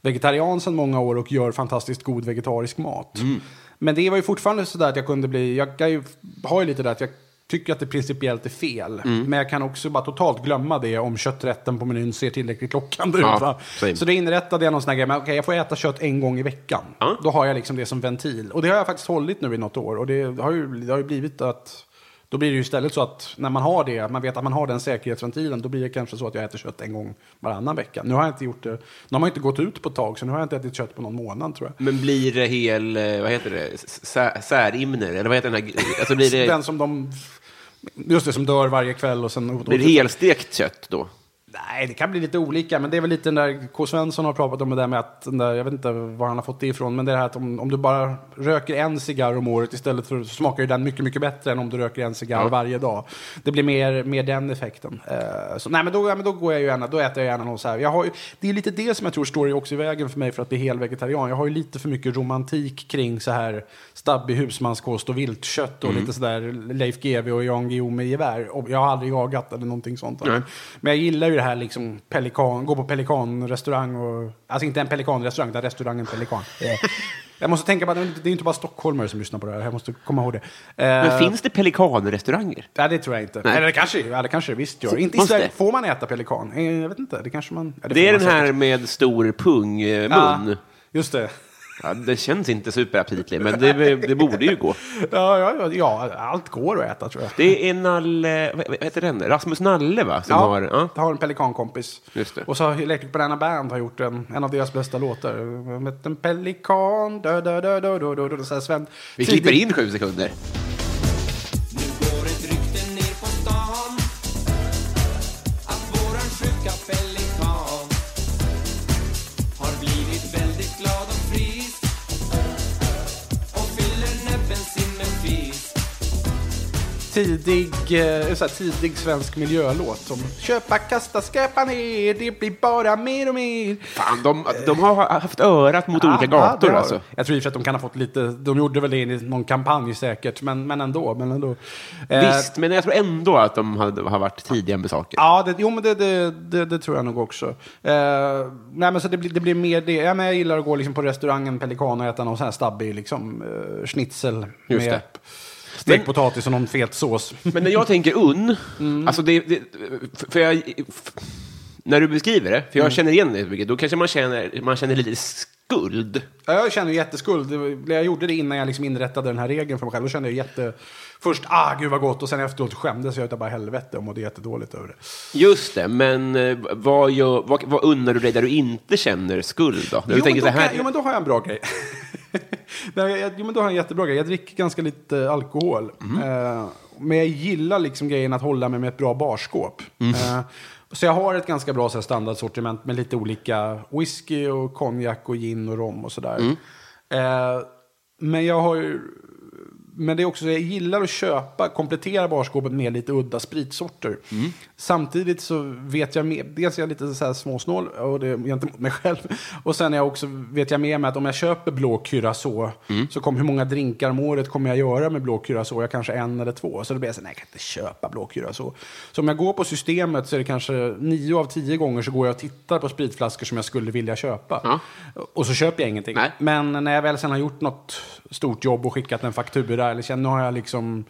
vegetarian sedan många år och gör fantastiskt god vegetarisk mat. Men det var ju fortfarande sådär att jag kunde bli, jag ju, har ju lite där att jag tycker att det principiellt är fel. Men jag kan också bara totalt glömma det om kötträtten på menyn ser tillräckligt lockande Ja, ut. Va? same. Så det inrättade jag någon sån här grej, men okej jag får äta kött en gång i veckan. Ja. Då har jag liksom det som ventil. Och det har jag faktiskt hållit nu i något år. Och det har ju, det har ju blivit att då blir det ju istället så att när man har det, man vet att man har den säkerhetsventilen, då blir det kanske så att jag äter kött en gång varannan vecka. Nu har jag inte gjort det, nu har man inte gått ut på ett tag, så nu har jag inte ätit kött på någon månad tror jag. Men blir det hel, eh, vad heter det, Sä- särimner? Eller vad heter den här, alltså blir det, Den som de, just det, som dör varje kväll och sen... blir det helstekt kött då? Nej, det kan bli lite olika, men det är väl lite den där K. Svensson har pratat om det där med att, den där, jag vet inte var han har fått det ifrån, men det här att om, om du bara röker en cigarr om året istället för, så smakar ju den mycket, mycket bättre än om du röker en cigarr Ja. varje dag. Det blir mer, mer den effekten. Eh, så, nej, men då, ja, men då går jag ju gärna, då äter jag gärna någon så här. Jag har ju, det är lite det som jag tror står också i vägen för mig för att bli hel vegetarian. Jag har ju lite för mycket romantik kring så här stabbig husmanskost och viltkött och lite sådär Leif GW och Jan Guillou med gevär. Jag har aldrig jagat eller någonting sånt. Nej. Men jag gillar ju det här liksom pelikan, gå på pelikanrestaurang och... Alltså inte en pelikanrestaurang, utan restaurangen Pelikan. Jag måste tänka på att det är inte bara stockholmare som lyssnar på det här. Jag måste komma ihåg det. Men Eh, finns det pelikanrestauranger? Nej, det tror jag inte. Nej. Eller det kanske, ja, det kanske det visst gör. Inte i. Sverige. Får man äta pelikan? Eh, Jag vet inte. Det kanske man... ja, Det får är man den här säkert. med stor pungmun. Ja, just det. Ja, det känns inte superaptitligt, men det, det borde ju gå. Ja, ja, ja, allt går att äta tror jag. Det är Nalle, vad heter den? Rasmus Nalle, va? Som ja, har, ja. har en pelikankompis. Just det. Och så har Electric Banana Band har gjort en, en av deras bästa låtar. Med en pelikan, dö, dö, dö, dö, dö, dö, dö, så här Sven. Vi tidig- klipper in sju sekunder. Nu tidig, eh, så här, tidig svensk miljölåt. Som köpa, kasta, skräpa ner, det blir bara mer och mer. Fan, de, de har haft örat mot olika Ja, gator det har- alltså. Jag tror i att de kan ha fått lite, de gjorde väl det i någon kampanj säkert, men, men ändå. Men ändå. Eh, Visst, men jag tror ändå att de hade, har varit tidiga med saker. Ja, det, jo men det, det, det, det tror jag nog också. Eh, nej men så det blir, det blir mer det. Ja, men jag gillar att gå liksom på restaurangen Pelikan och äta någon sån här stabbig liksom, eh, schnitzel Just med det. Stekt potatis och någon fet sås. Men när jag tänker unn, Mm. alltså det, det för- jag, när du beskriver det, Mm. för jag känner igen det mycket, då kanske man känner, man känner lite skuld. Ja, Jag känner ju jätteskuld. Jag gjorde det innan jag liksom inrättade den här regeln för mig själv. Då kände jag jätte... Först, ah gud vad gott. Och sen efteråt skämdes jag utav bara helvete och mådde jättedåligt över det. Just det, men eh, vad, gör, vad, vad unnar du dig där du inte känner skuld då? Jo, men då kan, jo, men då har jag en bra grej. Nej, jag, jo, men då har jag en jättebra grej. Jag dricker ganska lite alkohol. Mhm. Eh, men jag gillar liksom grejen att hålla mig med ett bra barskåp. Mm. Eh, så jag har ett ganska bra så här, standardsortiment med lite olika whisky och konjak och gin och rom och sådär. Mm. Eh, men jag har ju... Men det är också så jag gillar att köpa, komplettera barskåpet med lite udda spritsorter. Mm. Samtidigt så vet jag med, dels är jag lite så här småsnål och det gentemot mig själv. Och sen är jag också, vet jag med mig att om jag köper blå curacao Mm. så kommer hur många drinkar om året kommer jag göra med blå curacao? Jag kanske en eller två. Så då blir jag så här, nej jag kan inte köpa blå curacao. Så om jag går på systemet så är det kanske nio av tio gånger så går jag och tittar på spritflaskor som jag skulle vilja köpa. Ja. Och så köper jag ingenting. Nej. Men när jag väl sen har gjort något stort jobb och skickat en faktura eller känner nu har jag liksom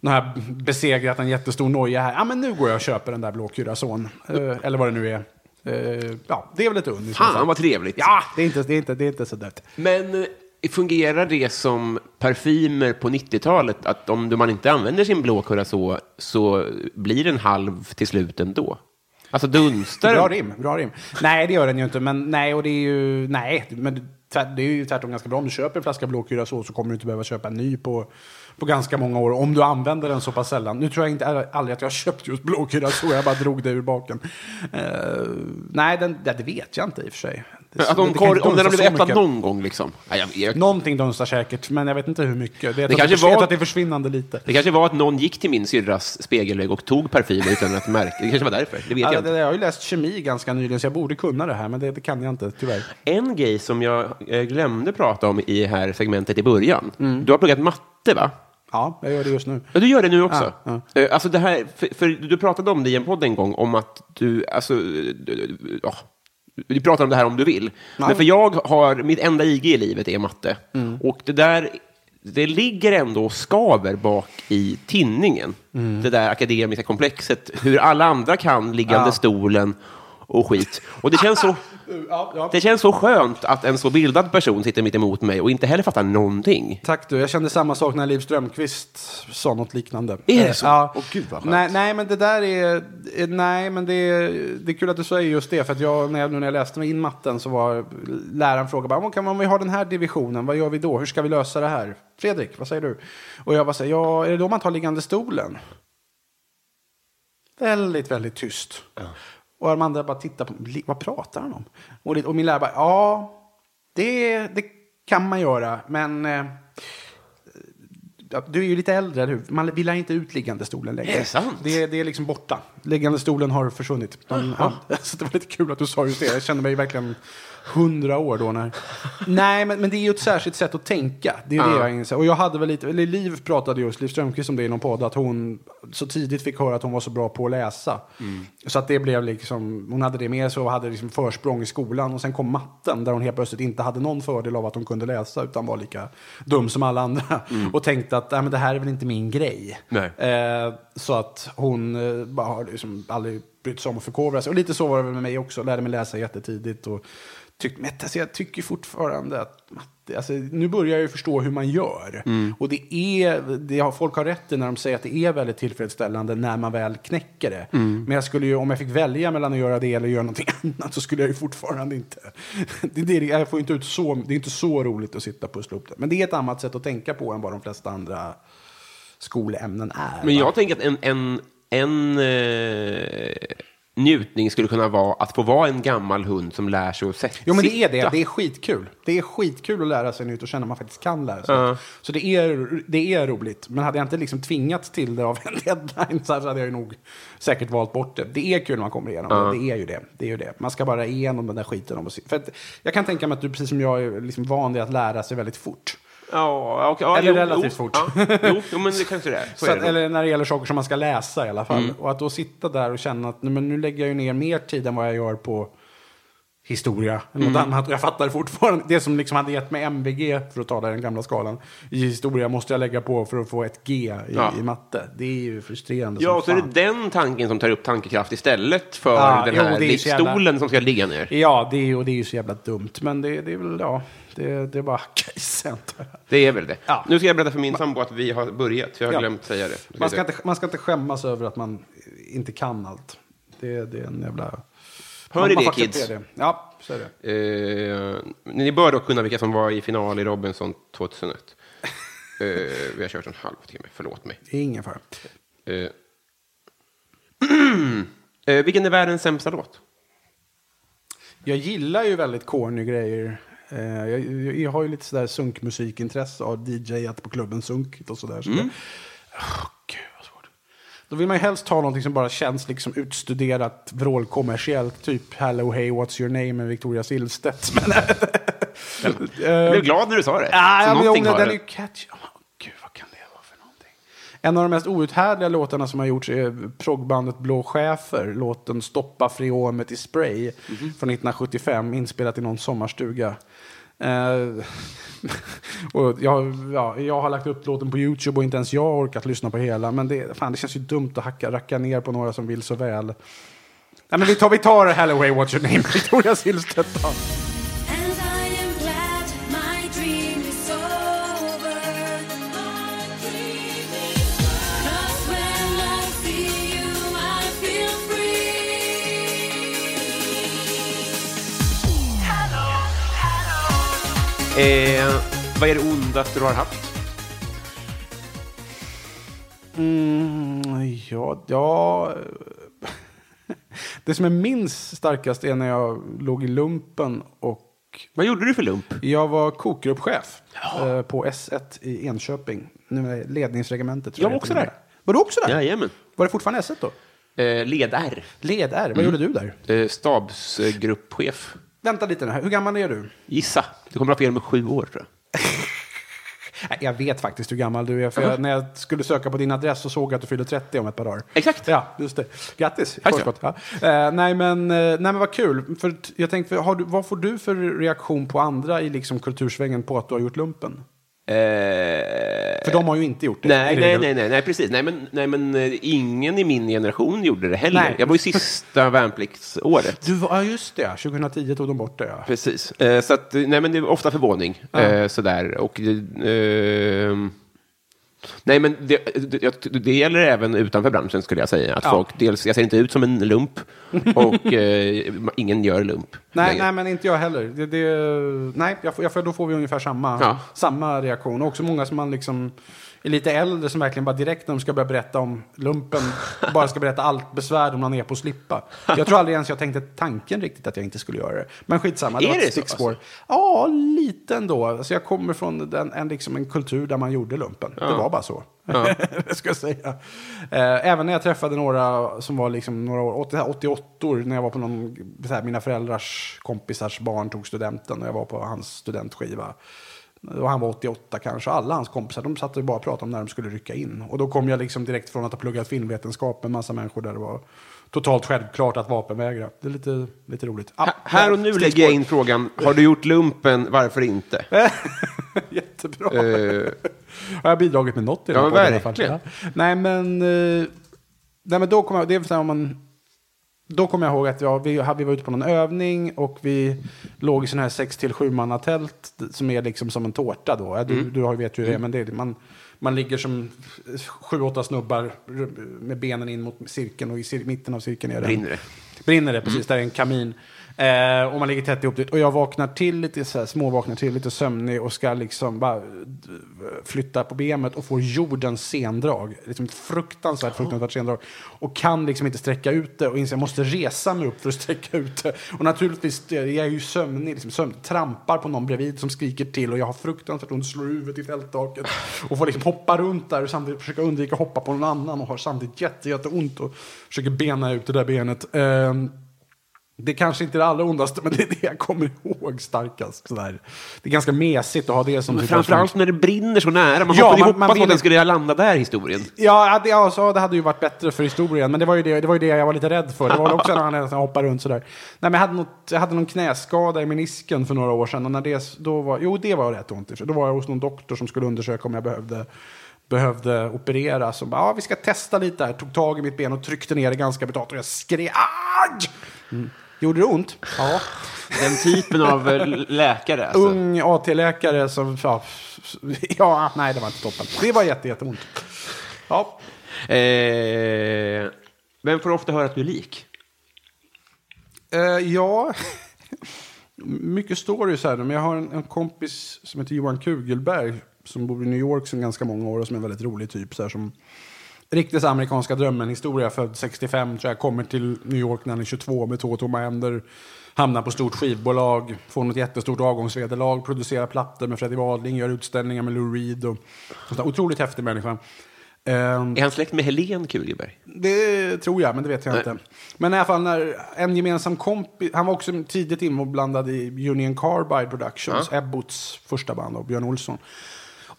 nu har jag besegrat en jättestor noja här. Ja, men nu går jag och köper den där blå curaçaon. Eh, eller vad det nu är. Eh, ja, det är väl ett und. i så fall. fan vad trevligt. Ja, det är inte, det är inte, det är inte så dött. Men eh, fungerar det som parfymer på 90-talet, att om man inte använder sin blå curacao så blir den halv till slut ändå? Alltså dunstar Bra rim, bra rim. Nej, det gör den ju inte. Men nej, och det är ju... Nej, men det är ju tvärtom ganska bra. Om du köper en flaska blå curacao så kommer du inte behöva köpa en ny på, på ganska många år. Om du använder den så pass sällan. Nu tror jag inte aldrig att jag har köpt just blå curacao. Jag bara drog det ur baken. Uh, nej, den, det vet jag inte i och för sig. Det, Att om, korv, om den har blivit mycket. någon gång liksom? Ja, jag, jag, Någonting dunstar säkert, men jag vet inte hur mycket. Det, Det kanske var... att det är försvinnande lite. det kanske var att någon gick till min syrras spegelvägg och tog parfym utan att märka. Det kanske var därför. Det vet Ja, jag inte. jag har ju läst kemi ganska nyligen, så jag borde kunna det här, men det, det kan jag inte, tyvärr. En grej som jag eh, glömde prata om i det här segmentet i början. Mm. Du har pluggat matte, va? Ja, jag gör det just nu. Ja, du gör det nu också. Ja, Eh, Alltså det här, för, för du pratade om det i en podd en gång, om att du, alltså, du- du- ja, vi pratar om det här om du vill. Men för jag har, mitt enda IG i livet är matte. Mm. Och det där, det ligger ändå skaver bak i tinningen. Mm. Det där akademiska komplexet, hur alla andra kan liggande stolen och skit. Och det känns så... Ja, ja. Det känns så skönt att en så bildad person sitter mitt emot mig och inte heller fattar någonting. Tack du, jag kände samma sak när Liv Strömquist sa något liknande. Är det så? Ja. Åh, gud, vad skönt. nej, nej, men det där är... Nej, men det är, det är kul att du säger just det. För att jag, när jag, nu när jag läste in matten så var läraren frågade bara, "Om kan, om vi har den här divisionen, vad gör vi då? Hur ska vi lösa det här? Fredrik, vad säger du? Och jag var så här, ja, är det då man tar liggande stolen? Väldigt, väldigt tyst. Och Armanda bara tittar på mig, vad pratar han om? Och, det, och min lärare bara, ja, det, det kan man göra, men... Eh, du är ju lite äldre, eller hur? Man vill inte ut liggande stolen längre. Är det sant? Det, det är liksom borta. Liggande stolen har försvunnit. De, ja, så det var lite kul att du sa just det. Jag kände mig verkligen hundra år då. När... Nej, men, men det är ju ett särskilt sätt att tänka. Det är ju det jag inser. Och jag hade väl lite, eller Liv pratade just, Liv Strömquist om det i någon podd, att hon så tidigt fick höra att hon var så bra på att läsa. Så att det blev liksom, hon hade det med sig och hade liksom försprång i skolan. Och sen kom matten där hon helt plötsligt inte hade någon fördel av att hon kunde läsa utan var lika dum som alla andra. Och tänkte att Nej, men det här är väl inte min grej. Nej. Eh, så att hon eh, bara har liksom aldrig brytt sig om att förkovra sig. Och lite så var det med mig också. Lärde mig läsa jättetidigt. Och tyck, men alltså, jag tycker fortfarande att matte, alltså, nu börjar jag ju förstå hur man gör. Och det är, det har, folk har rätt i när de säger att det är väldigt tillfredsställande när man väl knäcker det. Men jag skulle ju, om jag fick välja mellan att göra det eller göra någonting annat så skulle jag ju fortfarande inte. Det, det, jag får inte ut så, det är inte så roligt att sitta och pussla upp det. Men det är ett annat sätt att tänka på än vad de flesta andra skolämnen är. Men va? jag tänker att en, en, en eh, njutning skulle kunna vara att få vara en gammal hund som lär sig att sätta. Jo, men det är det. sitta. Det är skitkul. Det är skitkul att lära sig nytt och känna att man faktiskt kan lära sig nytt. Så det är, det är roligt. Men hade jag inte liksom tvingats till det av en deadline så hade jag ju nog säkert valt bort det. Det är kul när man kommer igenom det. Det är ju det. det, är ju det. Man ska bara igenom den där skiten. Om att se- för att, jag kan tänka mig att du, precis som jag, är liksom van vid att lära sig väldigt fort. Ja, okej, ja, Eller jo, relativt jo, fort. Ja, jo, jo, men det kanske det är. Så, Så är att, det eller när det gäller saker som man ska läsa i alla fall. Mm. Och att då sitta där och känna att men nu lägger jag ju ner mer tid än vad jag gör på historia. Eller Mm. något annat. Och jag fattar fortfarande. Det som liksom hade gett mig MVG, för att ta den gamla skalan, i historia måste jag lägga på för att få ett G i, Ja. i matte. Det är ju frustrerande Ja, och så är fan. det den tanken som tar upp tankekraft istället för Ja, den jo, här är så jävla- som ska ligga ner. Ja, det är, och det är ju så jävla dumt. Men det, det är väl, ja, det, det är bara case jag. Det är väl det. Ja. Nu ska jag berätta för min sambo att vi har börjat, jag har Ja. glömt säga det. Man ska, inte, man ska inte skämmas över att man inte kan allt. Det, det är en jävla... Hör ni det, kids? Det. Ja, så är det. Eh, ni bör dock kunna vilka som var i final i Robinson 2001. Eh, vi har kört en halvtimme, förlåt mig. Det är ingen fara. Eh, vilken är världens sämsta låt? Jag gillar ju väldigt corny grejer. Eh, jag, jag, har ju lite sådär sunkmusikintresse av DJat på klubben Sunk och sådär. Så Mm. Åh, gud vad svårt. Då vill man ju helst ha någonting som bara känns liksom utstuderat, vrålkommersiellt. Typ Hello Hey What's Your Name med Victoria Silvstedt. Men, Jag blev glad när du sa det. Ah, ja, men jo, har den är ju catchy. Åh, gud, vad kan det vara för någonting? En av de mest outhärdliga låtarna som har gjorts är proggbandet Blå Schäfer. Låten Stoppa freonet i spray Mhm. från 1975, inspelat i någon sommarstuga. Eh, och jag, ja, jag har lagt upp låten på YouTube och inte ens jag har orkat lyssna på hela. Men det, fan, det känns ju dumt att hacka, racka ner på några som vill så väl. Nej, men vi tar, vi tar Halloway What's Your Name, Victoria Silvstedt. Eh, vad är det ondaste du har haft? Mm, ja, ja. Det som är minst starkast är när jag låg i lumpen och Vad gjorde du för lump? jag var kokgruppchef eh, på S1 i Enköping. Nu är ledningsregementet. tror Jag var också där. Var du också där? Jajamän. Var det fortfarande S1 då? Eh, led-R. Led-R, vad gjorde du där? Eh, stabsgruppchef. Vänta lite nu, hur gammal är du? Gissa. Du kommer att ha fel med sju år, tror jag. Jag vet faktiskt hur gammal du är, för jag, när jag skulle söka på din adress så såg jag att du fyller 30 om ett par dagar. Exakt. Ja, just det. Grattis! förskott. Ja. Eh, nej, men, eh, nej, men vad kul. För jag tänkte, har du, vad får du för reaktion på andra i liksom kultursvängen på att du har gjort lumpen? Eh, För de har ju inte gjort det. Nej, nej, nej, nej, nej, precis. Nej, men, nej, men eh, ingen i min generation gjorde det heller. Nej. Jag var ju sista värnpliktsåret. Du var, ja, just det. 2010 tog de bort det, ja. Precis. Eh, så att, nej, men det är ofta förvåning. Eh, sådär. Och, eh, nej, men det, det, det gäller även utanför branschen, skulle jag säga. Att Ja. folk, dels, jag ser inte ut som en lump och eh, ingen gör lump. Nej, längre. nej, men inte jag heller. Det, det, nej, jag, jag, då får vi ungefär samma, Ja. samma reaktion. Och också många som man liksom är lite äldre som verkligen bara direkt när de ska börja berätta om lumpen bara ska berätta allt besvär de man är på att slippa. Jag tror aldrig ens jag tänkte tanken riktigt att jag inte skulle göra det. Men skitsamma, det Är var det ett stickspår. alltså? Ja, lite ändå. Alltså, jag kommer från den, en, liksom en kultur där man gjorde lumpen. Det var bara så. ska jag säga. Eh, Även när jag träffade några som var liksom några år, 80 88 år, när jag var på någon, här, mina föräldrars kompisars barn tog studenten och jag var på hans studentskiva. Och han var 88 kanske. Alla hans kompisar de satt och bara pratade om när de skulle rycka in. Och då kom jag liksom direkt från att ha pluggat filmvetenskap med massa människor där det var totalt självklart att vapenvägra. Det är lite, lite roligt. Ja, Ha- Här och nu lägger jag in frågan, har du gjort lumpen, varför inte? Jättebra. Eh, Har jag bidragit med något i den Ja, här i alla verkligen. Nej, men, eh, nej, men då kommer jag... Det är här om man... då kommer jag ihåg att jag, vi, vi var ute på någon övning och vi låg i sån här 6 till 7 manna tält som är liksom som en tårta då. Du, du har ju- vet ju hur det är, men det är, man, man ligger som sju, åtta snubbar med benen in mot cirkeln och i cir- mitten av cirkeln är det Brinner det? Brinner det, precis. Där är en kamin. Eh, och man ligger tätt ihop dit. Och jag vaknar till lite så här, småvaknar till, lite sömnig och ska liksom bara eh, flytta på benet och får jordens sendrag. Liksom ett fruktansvärt, fruktansvärt sendrag. Och kan liksom inte sträcka ut det och inser att jag måste resa mig upp för att sträcka ut det. Och naturligtvis, eh, jag är ju sömnig, liksom sömn, trampar på någon bredvid som skriker till och jag har fruktansvärt ont, slår huvudet i fälttaket och får liksom hoppa runt där och samtidigt försöka undvika att hoppa på någon annan och har samtidigt jätte, jätteont och försöker bena ut det där benet. Eh, det kanske inte är det allra ondaste, men det är det jag kommer ihåg starkast. Sådär. Det är ganska mesigt att ha det som Men framförallt när det brinner så nära. Man Ja, hoppade man- hoppas man på att vill- den skulle landa där, historien. Ja, det, alltså, det hade ju varit bättre för historien, men det var ju det, det, var ju det jag var lite rädd för. Det var också när han nästan hoppade runt sådär. Nej, men jag, hade något, jag hade någon knäskada i menisken för några år sedan. Och när det, då var, jo, det var rätt ont. i. Då var jag hos någon doktor som skulle undersöka om jag behövde, behövde opereras. Så bara, ja, vi ska testa lite här. Tog tag i mitt ben och tryckte ner det ganska brutalt. Och jag skrek aj! Mm. Gjorde det ont? Ja. Den typen av eh, läkare. Alltså. Ung AT-läkare som... Ja, ja, nej, det var inte toppen. Det var jätte, jätteont. Ja. Eh, vem får ofta höra att du är lik? Eh, ja, mycket stories här. Men jag har en, en kompis som heter Johan Kugelberg som bor i New York sedan ganska många år och som är en väldigt rolig typ. Så här, som riktigt amerikanska drömmen historia. Född 65 tror jag, kommer till New York när han är 22 med två tomma händer. Hamnar på stort skivbolag, får något jättestort avgångsvederlag, producerar plattor med Freddie Wadling, gör utställningar med Lou Reed. Och, otroligt häftig människa. Ehm, Är han släkt med Helen Kugelberg? det tror jag, men det vet jag Nej. inte. Men i alla fall när en gemensam kompis, han var också tidigt inblandad i Union Carbide Productions, Ebbots första band av Björn Olsson.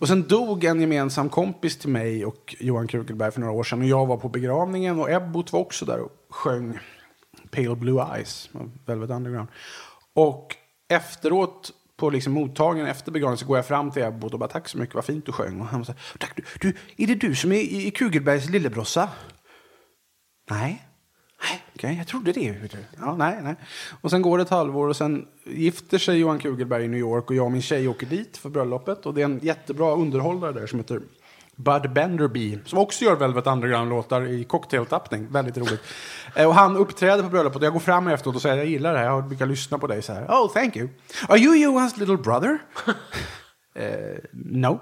Och sen dog en gemensam kompis till mig och Johan Kugelberg för några år sedan. Och jag var på begravningen och Ebbot var också där och sjöng Pale Blue Eyes av Velvet Underground. Och efteråt, på liksom mottagningen efter begravningen, så går jag fram till Ebbot och bara tack så mycket, vad fint du sjöng. Och han sa, tack du, du, är det du som är i i Kugelbergs lillebrorsa. Nej. Nej, okej, jag trodde det. Ja, nej, nej. Och sen går det ett halvår och sen gifter sig Johan Kugelberg i New York och jag och min tjej åker dit för bröllopet. Och det är en jättebra underhållare där som heter Bud Benderby, som också gör Velvet Underground-låtar i cocktailtappning. Väldigt roligt. Eh, Och han uppträder på bröllopet och jag går fram efteråt och säger jag gillar det här, jag brukar lyssna på dig så här. Oh, thank you. Are you Johans little brother? Eh, no.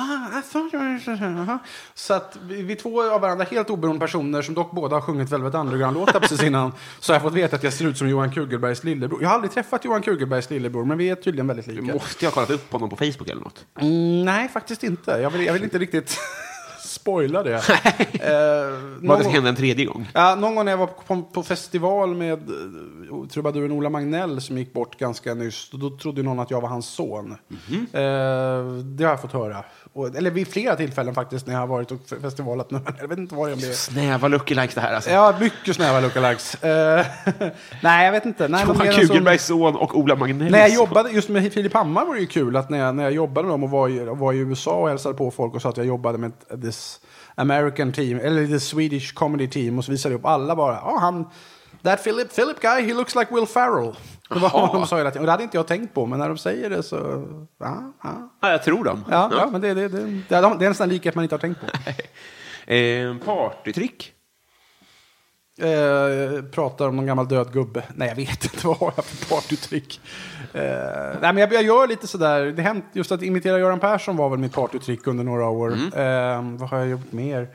Ah. Så att vi, två av varandra helt oberoende personer som dock båda har sjungit Velvet Underground-låtar precis innan så har jag fått veta att jag ser ut som Johan Kugelbergs lillebror. Jag har aldrig träffat Johan Kugelbergs lillebror, men vi är tydligen väldigt Du lika. måste ju ha kollat upp honom på Facebook eller något. Mm, nej, faktiskt inte. Jag vill, jag vill inte riktigt spoila det. eh, Vad det hända en tredje gång. ja, någon gång när jag var på, på festival med eh, trubaduren Ola Magnell som gick bort ganska nyss, då trodde någon att jag var hans son. Mhm. Eh, det har jag fått höra. Och, eller vid flera tillfällen faktiskt när jag har varit och festivalat. Jag vet inte vad jag blev. Snäva lookalikes det här alltså. Ja, mycket snäva lookalikes. Eh, nej, jag vet inte. Nej, Johan Kugelbergs son och Ola Magnells när jag jobbade, just med Filip Hammar var det ju kul att när jag, när jag jobbade med dem och var i, var i USA och hälsade på folk och sa att jag jobbade med this American team, eller the Swedish comedy team och så visade jag upp alla bara, ja han, that Philip, Philip guy, he looks like Will Ferrell. Det var vad de sa hela tiden. Och det hade inte jag tänkt på, men när de säger det så, ja, ja. Ja, jag tror dem. Ja, ja men det, det, det, det, är- en sån likhet man inte har tänkt på. Eh, partytrick. Eh, pratar om någon gammal död gubbe. Nej, jag vet inte. Vad har jag för partytrick? Eh, nej, men jag, jag gör lite sådär. Det hänt, just att imitera Göran Persson var väl mitt partytrick under några år. Eh, vad har jag gjort mer?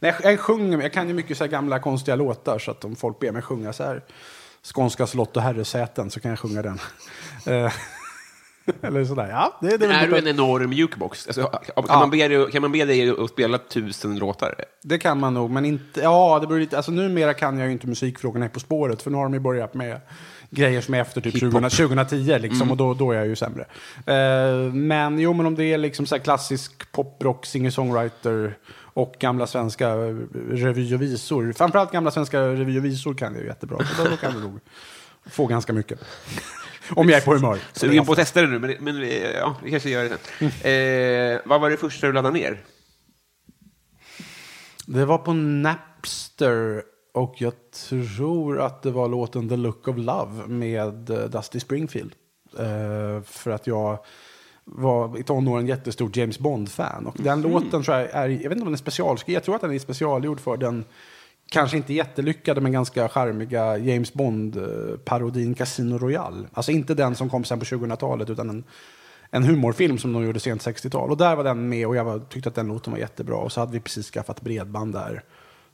Nej, jag, sjunger, jag kan ju mycket så gamla konstiga låtar. Så att om folk ber mig sjunga så här Skånska slott och herresäten så kan jag sjunga den. Eh, Eller sådär. Ja, det, det, är Är du lite- en enorm jukebox? Alltså, kan, Ja. man be kan man be dig att spela tusen låtar? Det kan man nog, men inte... Ja, det beror lite... Alltså numera kan jag ju inte musikfrågorna På spåret, för nu har de ju börjat med grejer som är efter typ 20, 2010, liksom, och då, då är jag ju sämre. Eh, men jo, men om det är liksom så klassisk poprock, singer-songwriter och gamla svenska revy och visor. Framförallt gamla svenska revy och visor kan jag jättebra, då, kan du nog få ganska mycket. om jag är på humör. Sugen på att testa det nu, men, men ja, vi kanske gör det sen. Eh, vad var det första du laddade ner? Det var på Napster. och jag tror att det var låten The Look of Love med eh, Dusty Springfield. Eh, för att jag var i tonåren jättestort James Bond-fan. Och den låten tror jag är, jag vet inte om den är specialskriven, jag tror att den är specialgjord för den kanske inte jättelyckade men ganska charmiga James Bond-parodin Casino Royale. Alltså inte den som kom sen på 2000-talet utan en, en humorfilm som de gjorde sent 60-tal. Och där var den med och jag var, tyckte att den låten var jättebra. Och så hade vi precis skaffat bredband där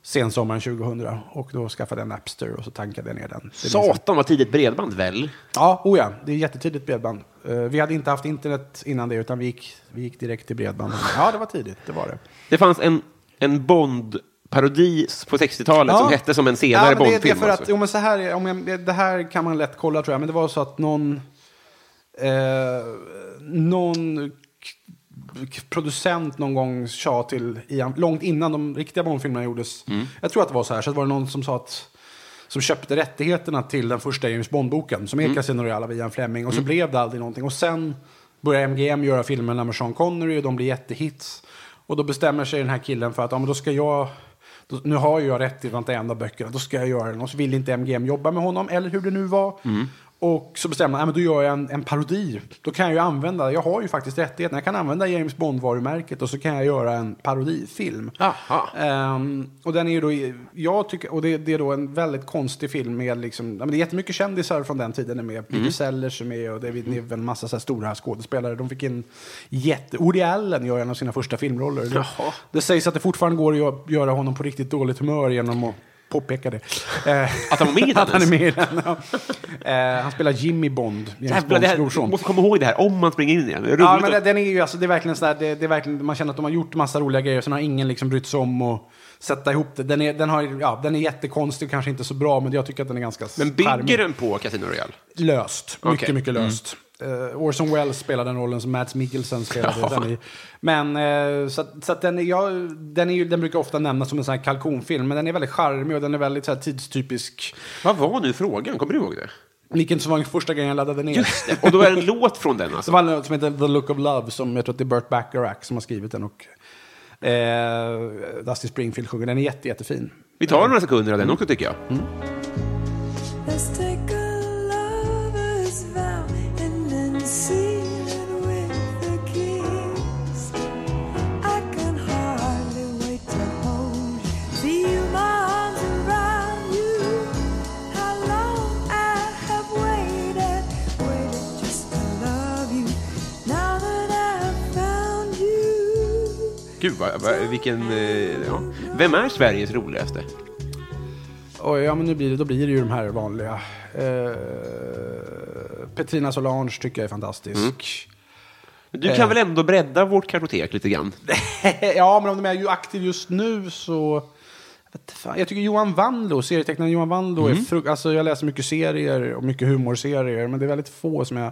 sensommaren 2000. Och då skaffade jag en Napster och så tankade jag ner den. Det. Satan vad tidigt bredband väl? Ja, oh ja, det är jättetidigt bredband. Eh, vi hade inte haft internet innan det utan vi gick, vi gick direkt till bredband. Ja, det var tidigt, det var det. Det fanns en, en Bond-parodi på 60-talet Ja. som hette som en senare ja, det, det, Bond-film. att, alltså. jo, så här, är- om jag, det här kan man lätt kolla tror jag, men det var så att någon, eh, någon producent någon gång sa till Ian, långt innan de riktiga Bond-filmerna gjordes, jag tror att det var så här, så var det någon som sa att som köpte rättigheterna till den första James Bond-boken, som är Casino Royale av Ian Fleming. Och så blev det aldrig någonting. Och sen börjar MGM göra filmerna med Sean Connery och de blir jättehits. Och då bestämmer sig den här killen för att ja, men då ska jag, då, nu har jag rätt till varenda av böckerna, då ska jag göra den. Och så vill inte MGM jobba med honom, eller hur det nu var. Och så bestämmer han, ja, men då gör jag en, en parodi. Då kan jag ju använda, jag har ju faktiskt rättigheten, jag kan använda James Bond-varumärket och så kan jag göra en parodifilm. Ehm, och den är ju då, jag tycker, och det, det är då en väldigt konstig film med liksom, ja, men det är jättemycket kändisar från den tiden är med. Peter Sellers är med och David Niven, en massa så här stora skådespelare. De fick in jätte, Woody Allen gör en av sina första filmroller. Det, det sägs att det fortfarande går att gö- göra honom på riktigt dåligt humör genom att påpeka det. Eh, Att han var med i den Att han är med i den, ja. Eh, Han spelar Jimmy Bond, James Bonds brorson. måste komma ihåg det här om man springer in igen. Det är Ja, men det, den är ju, alltså, det är verkligen sådär, det, det är verkligen, man känner att de har gjort massa roliga grejer, sen har ingen liksom brytt sig om att sätta ihop det. Den är, den har, ja, den är jättekonstig och kanske inte så bra, men jag tycker att den är ganska Men bygger charmig. den på Casino Royale? Löst. Mycket, Okej. mycket löst. Uh, Orson Welles spelar den rollen som Mads Mikkelsen spelade den i. Men, eh, så, så att den, är, ja, den, är ju, den brukar ofta nämnas som en sån här kalkonfilm, men den är väldigt charmig och den är väldigt så här, tidstypisk. Vad var nu frågan? Kommer du ihåg det? Vilken som var första gången jag laddade ner. Just det. Och då är det en låt från den Så alltså? var det något som heter The Look of Love, som jag tror att det är Burt Bacharach som har skrivit den. Och, eh, Dusty Springfield sjunger. Den är jätte, jättefin. Vi tar några sekunder av den också tycker jag. Let's Gud, vad, vad, vilken... eh, Ja. Vem är Sveriges roligaste? Och, ja, men nu blir det, då blir det ju de här vanliga. Eh, Petrina Solange tycker jag är fantastisk. Du kan väl ändå bredda vårt kartotek lite grann? ja, men om de är ju aktiv just nu så... Jag, vet fan, jag tycker Johan Wanlo, serietecknaren Johan Wanlo, är fruk- alltså jag läser mycket serier och mycket humorserier, men det är väldigt få som jag...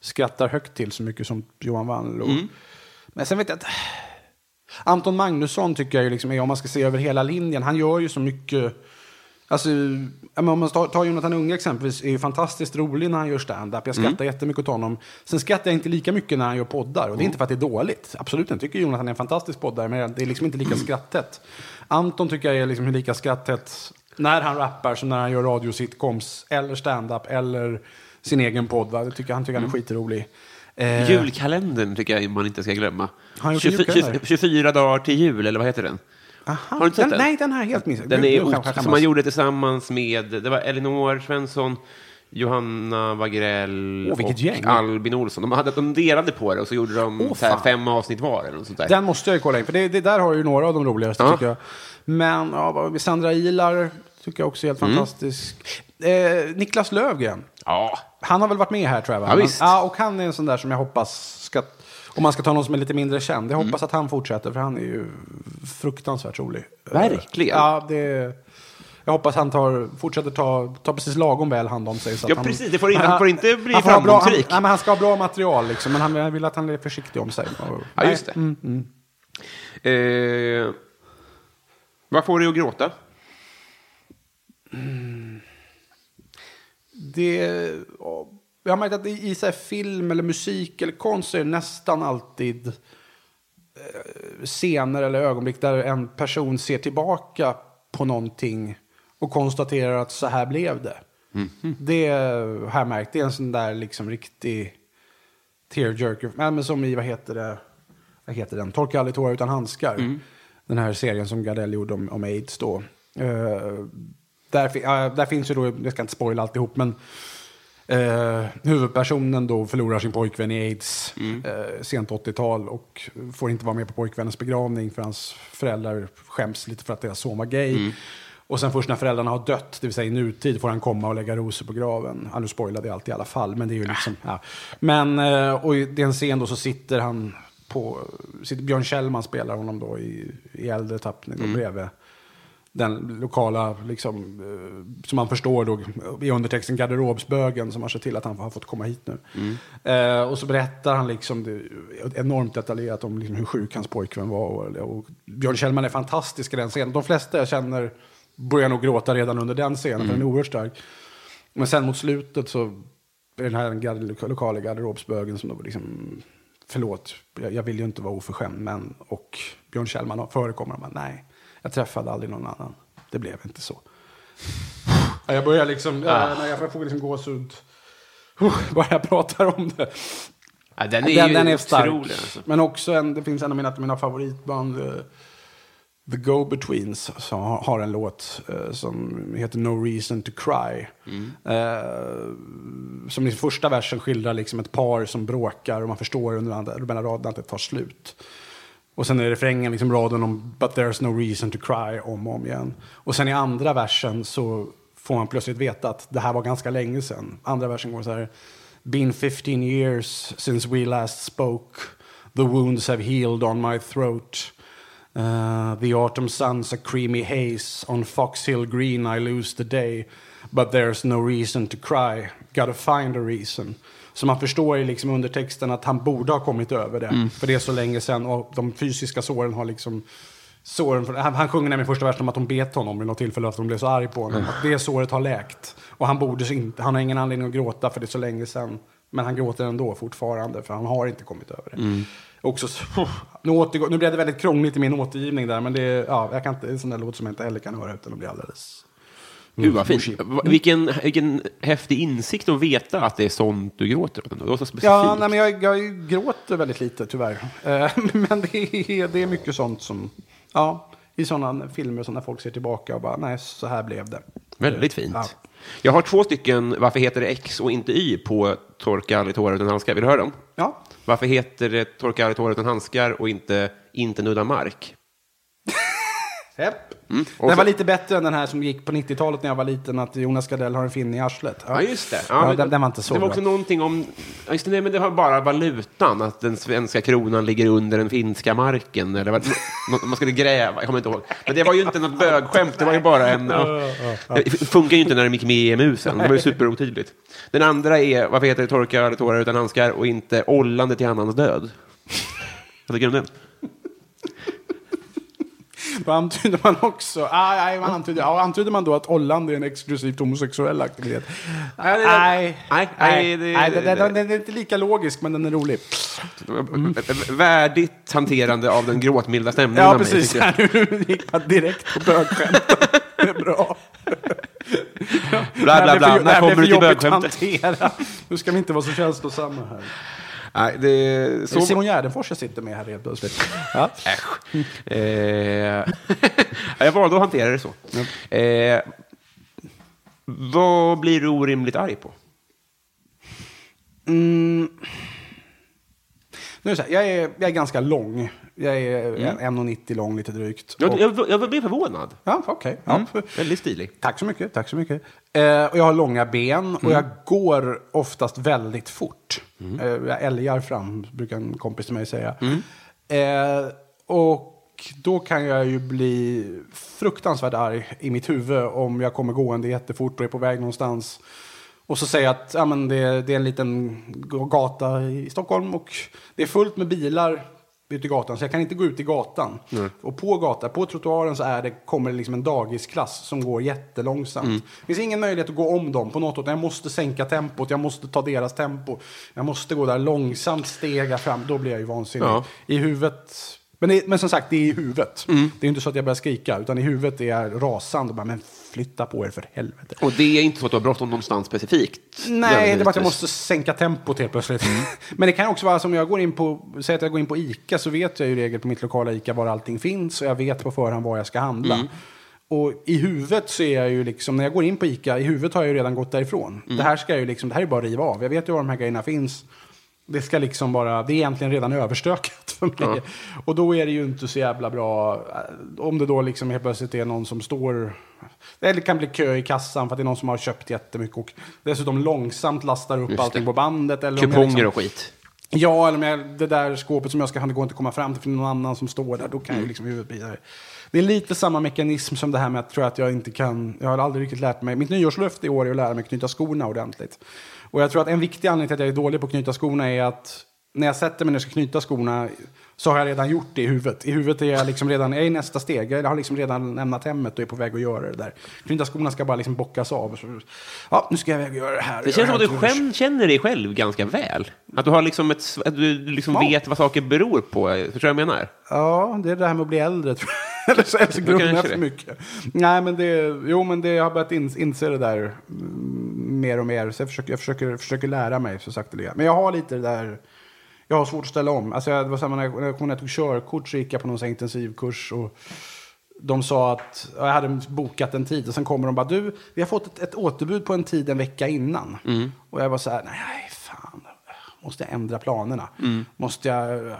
Skrattar högt till så mycket som Johan Wanlo. Men sen vet jag att Anton Magnusson tycker jag ju liksom är, om man ska se över hela linjen, han gör ju så mycket Alltså, om man tar, Jonathan Unge exempelvis, är ju fantastiskt rolig när han gör stand-up. Jag skrattar jättemycket åt honom. Sen skrattar jag inte lika mycket när han gör poddar. Och det är inte för att det är dåligt. Absolut inte. Jag tycker Jonathan är en fantastisk poddare, men det är liksom inte lika skratttätt. Anton tycker jag är liksom lika skratttätt när han rappar som när han gör radiositcoms, eller stand-up, eller sin egen podd. Va? Det tycker, han tycker han är skitrolig. Eh, Julkalendern tycker jag man inte ska glömma. Han gjort en 24, julkalender? 24 dagar till jul, eller vad heter den? aha. Har du inte sett den? Nej, den har jag helt missat. Den är ot- som man gjorde tillsammans med, det var Elinor Svensson, Johanna Wagrell vilket och gäng. Albin Olsson. De, hade, de delade på det och så gjorde de så här fem avsnitt var. Eller något sånt där. Den måste jag ju kolla in, för det, det där har ju några av de roligaste Ja. tycker jag. Men ja? Sandra Ilar tycker jag också är helt Mm. fantastisk. Eh, Niklas Lövgren, Ja, han har väl varit med här tror jag? Va? Ja, visst. ja, och han är en sån där som jag hoppas ska, om man ska ta någon som är lite mindre känd, jag Mm. hoppas att han fortsätter för han är ju fruktansvärt rolig. Verkligen. Eh, Ja, det... Jag hoppas han tar, fortsätter ta, ta precis lagom väl hand om sig. Så att Ja, han, precis. Det får inte- han får inte bli han får ha bra, han, framgångsrik. nej, men han ska ha bra material, liksom, men han vill att han är försiktig om sig. Och- ja just det. mm. Eh, vad får dig att gråta? Det, ja, jag har märkt att i, så film eller musik eller konst är det nästan alltid eh, scener eller ögonblick där en person ser tillbaka på någonting och konstaterar att så här blev det. Det har jag märkt. Det är en sån där liksom riktig tearjerker. Ja, men som i, vad heter det? Vad heter den? Torka aldrig tårar utan handskar. Den här serien som Gardell gjorde om, om aids då. Eh, där, där finns ju då, jag ska inte spoila alltihop, men eh, huvudpersonen då förlorar sin pojkvän i aids eh, sent 80-tal och får inte vara med på pojkvännens begravning för hans föräldrar skäms lite för att deras son var gay. Och sen först när föräldrarna har dött, det vill säga i nutid, får han komma och lägga rosor på graven. Ja, nu spoilade jag allt i alla fall, men det är ju liksom... Ja. Men, eh, och i den scen då så sitter han på... Sitter Björn Kjellman spelar honom då i, i äldre tappning och bredvid den lokala, liksom, eh, som man förstår då, i undertexten garderobsbögen som har sett till att han har fått komma hit nu. Eh, och så berättar han liksom det, enormt detaljerat om liksom hur sjuk hans pojkvän var. Och, och Björn Kjellman är fantastisk i den scenen. De flesta jag känner börjar nog gråta redan under den scenen, för den är oerhört stark. Men sen mot slutet så är den här gar- lokala garderobsbögen som då liksom, förlåt, jag, jag vill ju inte vara oförskämd, men, och Björn Kjellman förekommer, men nej, jag träffade aldrig någon annan. Det blev inte så. Ja, Jag börjar liksom, Ah. äh, jag får liksom gåshud. Bara jag pratar om det. Ja, den är Den, ju den är stark. otrolig. Alltså. Men också en, det finns en av mina, mina favoritband, eh, The Go-Betweens, som har, en låt eh, som heter No Reason To Cry. Eh, som i första versen skildrar liksom ett par som bråkar och man förstår under andra, raderna att det tar slut. Och sen är refrängen liksom raden om But there's no reason to cry om och om igen. Och sen i andra versen så får man plötsligt veta att det här var ganska länge sedan. Andra versen går så här. Been 15 years since we last spoke. The wounds have healed on my throat. Uh, the autumn sun's a creamy haze. On Fox Hill Green I lose the day. But there's no reason to cry. Gotta find a reason. Så man förstår ju liksom under texten att han borde ha kommit över det. För det är så länge sedan och de fysiska såren har liksom... Såren, han, han sjunger nämligen första versen om att de bet honom vid något tillfälle att de blev så arg på honom. Att det såret har läkt. Och han borde inte, han har ingen anledning att gråta för det är så länge sedan. Men han gråter ändå fortfarande för han har inte kommit över det. Också, så- nu, återgår, nu blev det väldigt krångligt i min återgivning där, men det, ja, jag kan inte, det är en sån där låt som jag inte heller kan höra utan att bli alldeles... Gud vad fint. Va- Vilken, vilken häftig insikt att veta att det är sånt du gråter åt. Det var så specifikt. Ja, nej, men jag, jag gråter väldigt lite tyvärr. Eh, men det är, det är mycket sånt som, ja, i sådana filmer som när folk ser tillbaka och bara, nej, så här blev det. Väldigt fint. Ja. Jag har två stycken Varför heter det X och inte Y på Torka aldrig tårar utan handskar. Vill du höra dem? Ja, Varför heter det Torka aldrig tårar utan handskar och inte Inte nudda mark? Hepp. Mm. Den var lite bättre än den här som gick på 90-talet när jag var liten, att Jonas Gardell har en finne i arslet. Ja, just det. Ja, men- den, den var inte så Det var bra. också någonting om... ja, Just det, nej, men det var bara valutan, att den svenska kronan ligger under den finska marken. Eller vad, man skulle gräva, jag kommer inte ihåg. Men det var ju inte något bögskämt, det var ju bara en... Ja, det funkar ju inte när de gick med i EMU sen, det var ju superotydligt. Den andra är, varför heter det torka aldrig tårar utan handskar och inte ollande till annans död? Vad tycker du om den? Då antyder man också, ah, nej, man antyder, ja, antyder man då att Holland är en exklusivt homosexuell aktivitet? Nej, den är inte lika logisk, men den är rolig. Värdigt hanterande av den gråtmilda stämningen Ja, mig, precis. Nu gick man direkt på bögskämten. Det är bra. Bla, bla, bla. När kommer du till bögskämtet? Nu ska vi inte vara så känslosamma här. Nej, det Så... så... Simon Gärdenfors jag sitter med här helt plötsligt. Ja. Äsch. Eh, jag valde att hantera det så. Eh, vad blir du orimligt arg på? Mm. Nu så här, jag, är, jag är ganska lång. Jag är Mm. 1,90 lång lite drygt. Jag, jag, jag blev förvånad. Ja. Mm. Ja. Väldigt stilig. Tack så mycket. Tack så mycket. Eh, och jag har långa ben och Mm. jag går oftast väldigt fort. Eh, jag älgar fram, brukar en kompis till mig säga. Mm. Eh, och då kan jag ju bli fruktansvärt arg i mitt huvud om jag kommer gående jättefort och är på väg någonstans. Och så säger jag att ja, men det, det är en liten gata i Stockholm och det är fullt med bilar ute i gatan, så jag kan inte gå ut i gatan. Och på gatan, på trottoaren så är det, kommer det liksom en dagisklass som går jättelångsamt. Det finns ingen möjlighet att gå om dem på något sätt. Jag måste sänka tempot, jag måste ta deras tempo. Jag måste gå där långsamt, stega fram. Då blir jag ju vansinnig. Ja. I huvudet... Men, det, men som sagt, det är i huvudet. Det är inte så att jag börjar skrika, utan i huvudet är jag rasande. Bara, men flytta på er för helvete. Och det är inte så att du har bråttom någonstans specifikt? Nej, det är bara att jag måste sänka tempot helt plötsligt. Men det kan också vara som jag går in på, säg att jag går in på ICA så vet jag ju regel på mitt lokala ICA var allting finns och jag vet på förhand var jag ska handla. Och i huvudet så är jag ju liksom, när jag går in på ICA, i huvudet har jag ju redan gått därifrån. Det här ska jag ju liksom, det här är bara att riva av. Jag vet ju var de här grejerna finns. Det ska liksom bara, det är egentligen redan överstökat för mig. Och då är det ju inte så jävla bra, om det då liksom helt plötsligt är någon som står, eller kan bli kö i kassan för att det är någon som har köpt jättemycket och dessutom långsamt lastar upp Just allting det. på bandet. Eller jag Kuponger liksom, och skit. Ja, eller om jag, det där skåpet som jag ska handla går inte att komma fram till för det någon annan som står där. Då kan jag ju liksom huvudet bli där. Det är lite samma mekanism som det här med att tror att jag inte kan, jag har aldrig riktigt lärt mig, mitt nyårslöfte i år är att lära mig knyta skorna ordentligt. Och jag tror att en viktig anledning till att jag är dålig på att knyta skorna är att när jag sätter mig när jag ska knyta skorna så har jag redan gjort det i huvudet. I huvudet är jag liksom redan, jag är i nästa steg, jag har liksom redan lämnat hemmet och är på väg att göra det där. Knyta skorna ska bara liksom bockas av. Ja, nu ska jag iväg och göra det här. Det känns som att du själv känner dig själv ganska väl. Att du, har liksom ett, att du liksom Ja. vet vad saker beror på. Förstår du vad jag menar? Ja, det är det här med att bli äldre tror jag. Eller så, så grunnar för mycket. Nej, men det, jo, men det, jag har börjat ins, inse det där mm, mer och mer. Så jag försöker, jag försöker, försöker lära mig så sakteliga. Men jag har lite det där, jag har svårt att ställa om. Alltså, jag, det var samma när jag, när jag, när jag tog körkort så gick jag på någon intensivkurs. Och de sa att, jag hade bokat en tid och sen kommer de bara, du, vi har fått ett, ett återbud på en tid en vecka innan. Och jag var så här, nej, fan, måste jag ändra planerna? Måste jag...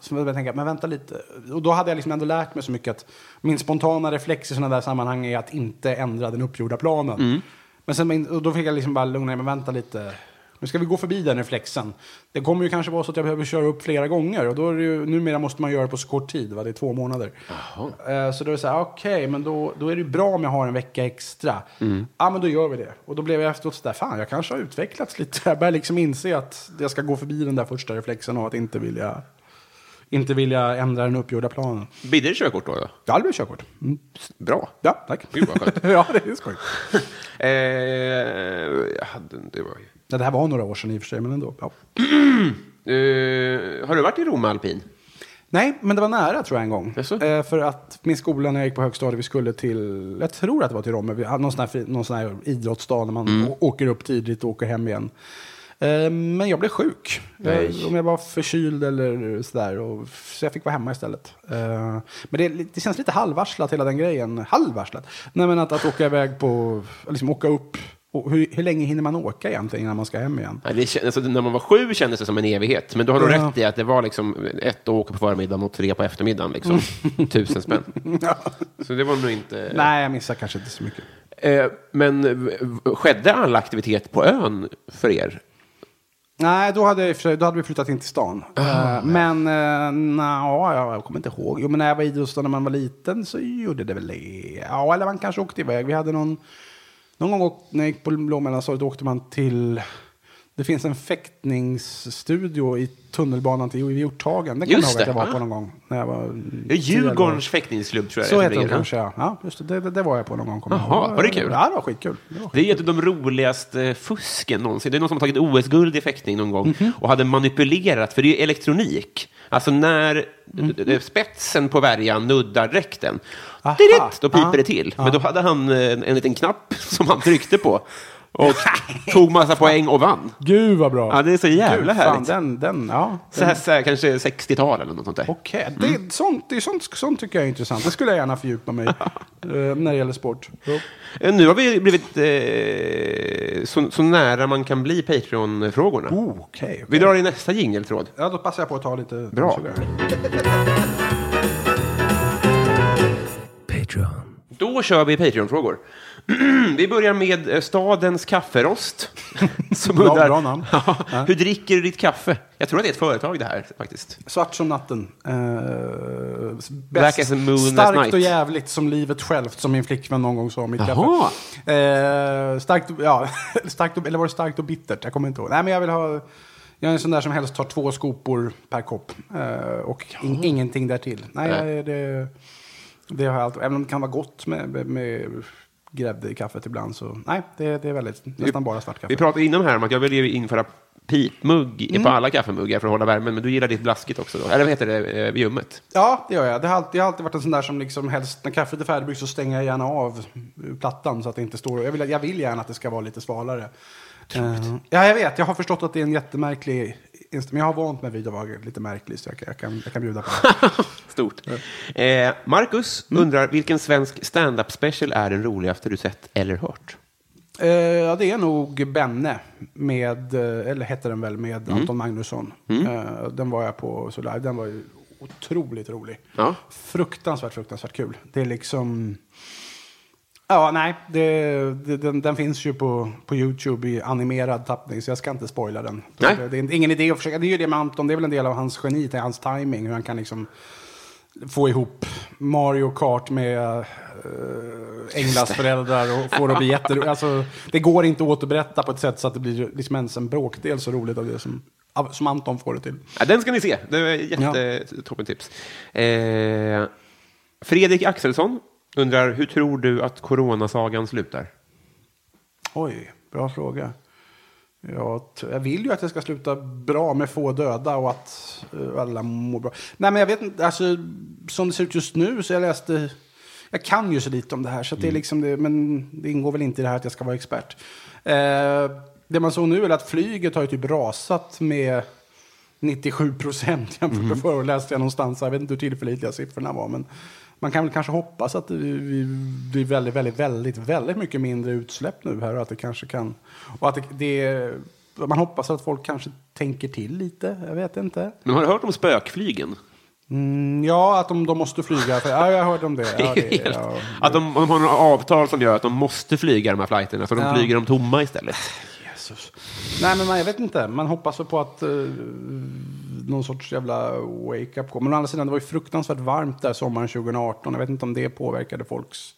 Så jag tänkte, men vänta lite. Och då hade jag liksom ändå lärt mig så mycket att min spontana reflex i sådana där sammanhang är att inte ändra den uppgjorda planen. Men sen, och då fick jag liksom bara lugna mig, men vänta lite. Nu ska vi gå förbi den reflexen. Det kommer ju kanske vara så att jag behöver köra upp flera gånger. Och då är det ju, numera måste man göra det på så kort tid, va? det är två månader. Eh, Så då är det så här, okej, men då, då är det ju bra om jag har en vecka extra. Ja, men då gör vi det. Och då blev jag efteråt så där, fan, jag kanske har utvecklats lite. Jag börjar liksom inse att jag ska gå förbi den där första reflexen av att inte vilja, inte vilja ändra den uppgjorda planen. Bidde det körkort då? då? Ja, det blir körkort. Mm. Bra. Ja, tack. Gud, vad skönt. ja, det är skoj. Eh, jag hade, det var, Ja, det här var några år sedan i och för sig, men ändå. Ja. eh, har du varit i Rom Alpin? Nej, men det var nära tror jag en gång. Eh, för att min skola när jag gick på högstadiet, vi skulle till, jag tror att det var till Romme, någon sån här, någon sån här idrottsdag när man å- åker upp tidigt och åker hem igen. Eh, men jag blev sjuk. Jag, om jag var förkyld eller sådär. Och, så jag fick vara hemma istället. Eh, men det, det känns lite halvvarslat hela den grejen. Halvvarslat? Nej men att, att åka iväg på, liksom åka upp. Och hur, hur länge hinner man åka egentligen innan man ska hem igen? Nej, det alltså, när man var sju kändes det som en evighet. Men du har nog Ja. rätt i att det var liksom ett att åka på förmiddagen och tre på eftermiddagen. Liksom. Tusen spänn. Så det var nog inte... Nej, jag missar kanske inte så mycket. Eh, men eh, skedde all aktivitet på ön för er? Nej, då hade, i då hade vi flyttat in till stan. Eh, men uh, na, jag kommer inte ihåg. Jo, men när jag var idrottsstad när man var liten så gjorde det väl det. Ja, eller man kanske åkte iväg. Vi hade någon, någon gång åkt- när jag gick på lågmellanstadiet åkte man till Det finns en fäktningsstudio i tunnelbanan till Hjorthagen. Den jag Just ihåg att jag det, var på någon gång. När jag var Det är Djurgårdens fäktningsklubb tror jag Så det heter den ligger. kanske, ja. ja just det, det, det var jag på någon gång. jag Jaha, ihåg. var det kul? Ja, det var skitkul. Det var Det är ett av de roligaste fusken någonsin. Det är någon som har tagit OS-guld i fäktning någon gång Mhm. och hade manipulerat, för det är elektronik. Alltså när D- spetsen på värjan nuddar dräkten, Aha. direkt, då piper Ja. det till. Men då hade han eh, en, en liten knapp som han tryckte på och tog massa poäng och vann. Gud vad bra. Ja, det är så jävla Gud, fan, härligt. den, den, ja. Så här, så här kanske 60-tal eller något sånt där. Okej, det, sånt, det är sånt, sånt tycker jag är intressant. Det skulle jag gärna fördjupa mig i eh, när det gäller sport. Ja. Eh, Nu har vi blivit eh, så, så nära man kan bli Patreon-frågorna. Oh, okej, okej. Vi drar i nästa jingeltråd. Ja, då passar jag på att ta lite... Bra. Patreon. Då kör vi Patreon-frågor. vi börjar med eh, stadens kafferost. Som Bra- undrar, bra namn. Ja, hur dricker du ditt kaffe? Jag tror att det är ett företag det här faktiskt. Svart som natten. Eh, Black as a moon starkt night. och jävligt som livet självt, som min flickvän någon gång sa om mitt Jaha. kaffe. Eh, starkt, ja, starkt, eller var det starkt och bittert? Jag kommer inte ihåg. Nej, men jag vill ha... Jag är en sån där som helst tar två skopor per kopp. Eh, och in, ingenting därtill. Nej, Nej. det, det har jag alltid... Även om det kan vara gott med, med grädde i kaffet ibland så... Nej, det, det är väldigt, nästan bara svart kaffe. Vi pratade innan här om att jag vill ju införa pipmugg Mm. på alla kaffemuggar för att hålla värmen, men du gillar ditt blaskigt också då? Eller vad heter det, eh, ljummet? Ja, det gör jag. Det har alltid, jag har alltid varit en sån där som liksom helst, när kaffet är färdigbryggt så stänger jag gärna av plattan så att det inte står... Jag vill, jag vill gärna att det ska vara lite svalare. Eh, ja, jag vet. Jag har förstått att det är en jättemärklig... inst- Men jag har vant mig vid att vara lite märklig så jag, kan- jag, kan, jag kan bjuda på det. Stort. Eh, Marcus Mm. undrar, vilken svensk stand-up special är den roligaste du sett eller hört? Eh, ja, det är nog Benne, med, eh, eller hette den väl, med Mm. Anton Magnusson. Eh, den var jag på så live. Den var ju otroligt rolig. Ja. Fruktansvärt, fruktansvärt kul. Det är liksom... Ja, nej, det, det, den, den finns ju på, på YouTube i animerad tappning, så jag ska inte spoila den. Nej. Det, det är ingen idé att försöka. Det är ju det med Anton, det är väl en del av hans geni, det är hans timing, hur han kan liksom få ihop Mario Kart med uh, Englas föräldrar och få det att bli jätteroligt. Alltså, det går inte att återberätta på ett sätt så att det blir liksom ens en bråkdel så roligt av det som, som Anton får det till. Ja, den ska ni se. Det är jätte toppen tips. Eh, Fredrik Axelsson undrar, hur tror du att coronasagan slutar? Oj, bra fråga. Jag, jag vill ju att det ska sluta bra med få döda och att eh, alla mår bra. Nej, men jag vet inte, alltså som det ser ut just nu så jag läste, jag kan ju så lite om det här så det är liksom det, men det ingår väl inte i det här att jag ska vara expert. Eh, det man såg nu är att flyget har ju typ rasat med 97 procent jämfört med förra året, läste jag någonstans. Jag vet inte hur tillförlitliga siffrorna var, men man kan väl kanske hoppas att det blir väldigt, väldigt, väldigt, väldigt mycket mindre utsläpp nu här och att det kanske kan... Och att det, det, man hoppas att folk kanske tänker till lite, jag vet inte. Men har du hört om spökflygen? Mm, ja, att de, de måste flyga. För, ja, jag hörde om det. Ja, det ja. Att de, de har några avtal som gör att de måste flyga de här flighterna, så de Ja. flyger dem tomma istället. Jesus. Nej, men man, jag vet inte. Man hoppas väl på att uh, någon sorts jävla wake-up call. Men å andra sidan, det var ju fruktansvärt varmt där sommaren 2018. Jag vet inte om det påverkade folks...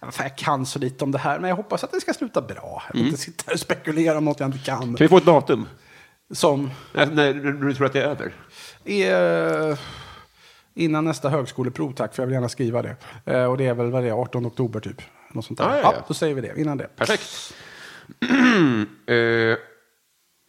Fan, jag kan så lite om det här, men jag hoppas att det ska sluta bra. Jag vill inte sitta här och spekulera om något jag inte kan. Kan vi få ett datum? Som När, när du tror att det är över? är... eh, Innan nästa högskoleprov, tack, för jag vill gärna skriva det. Eh, och det är väl vad det är, 18 oktober typ. Något sånt där. Ja, Ja, ja, ja. då säger vi det. Innan det. Perfekt. eh,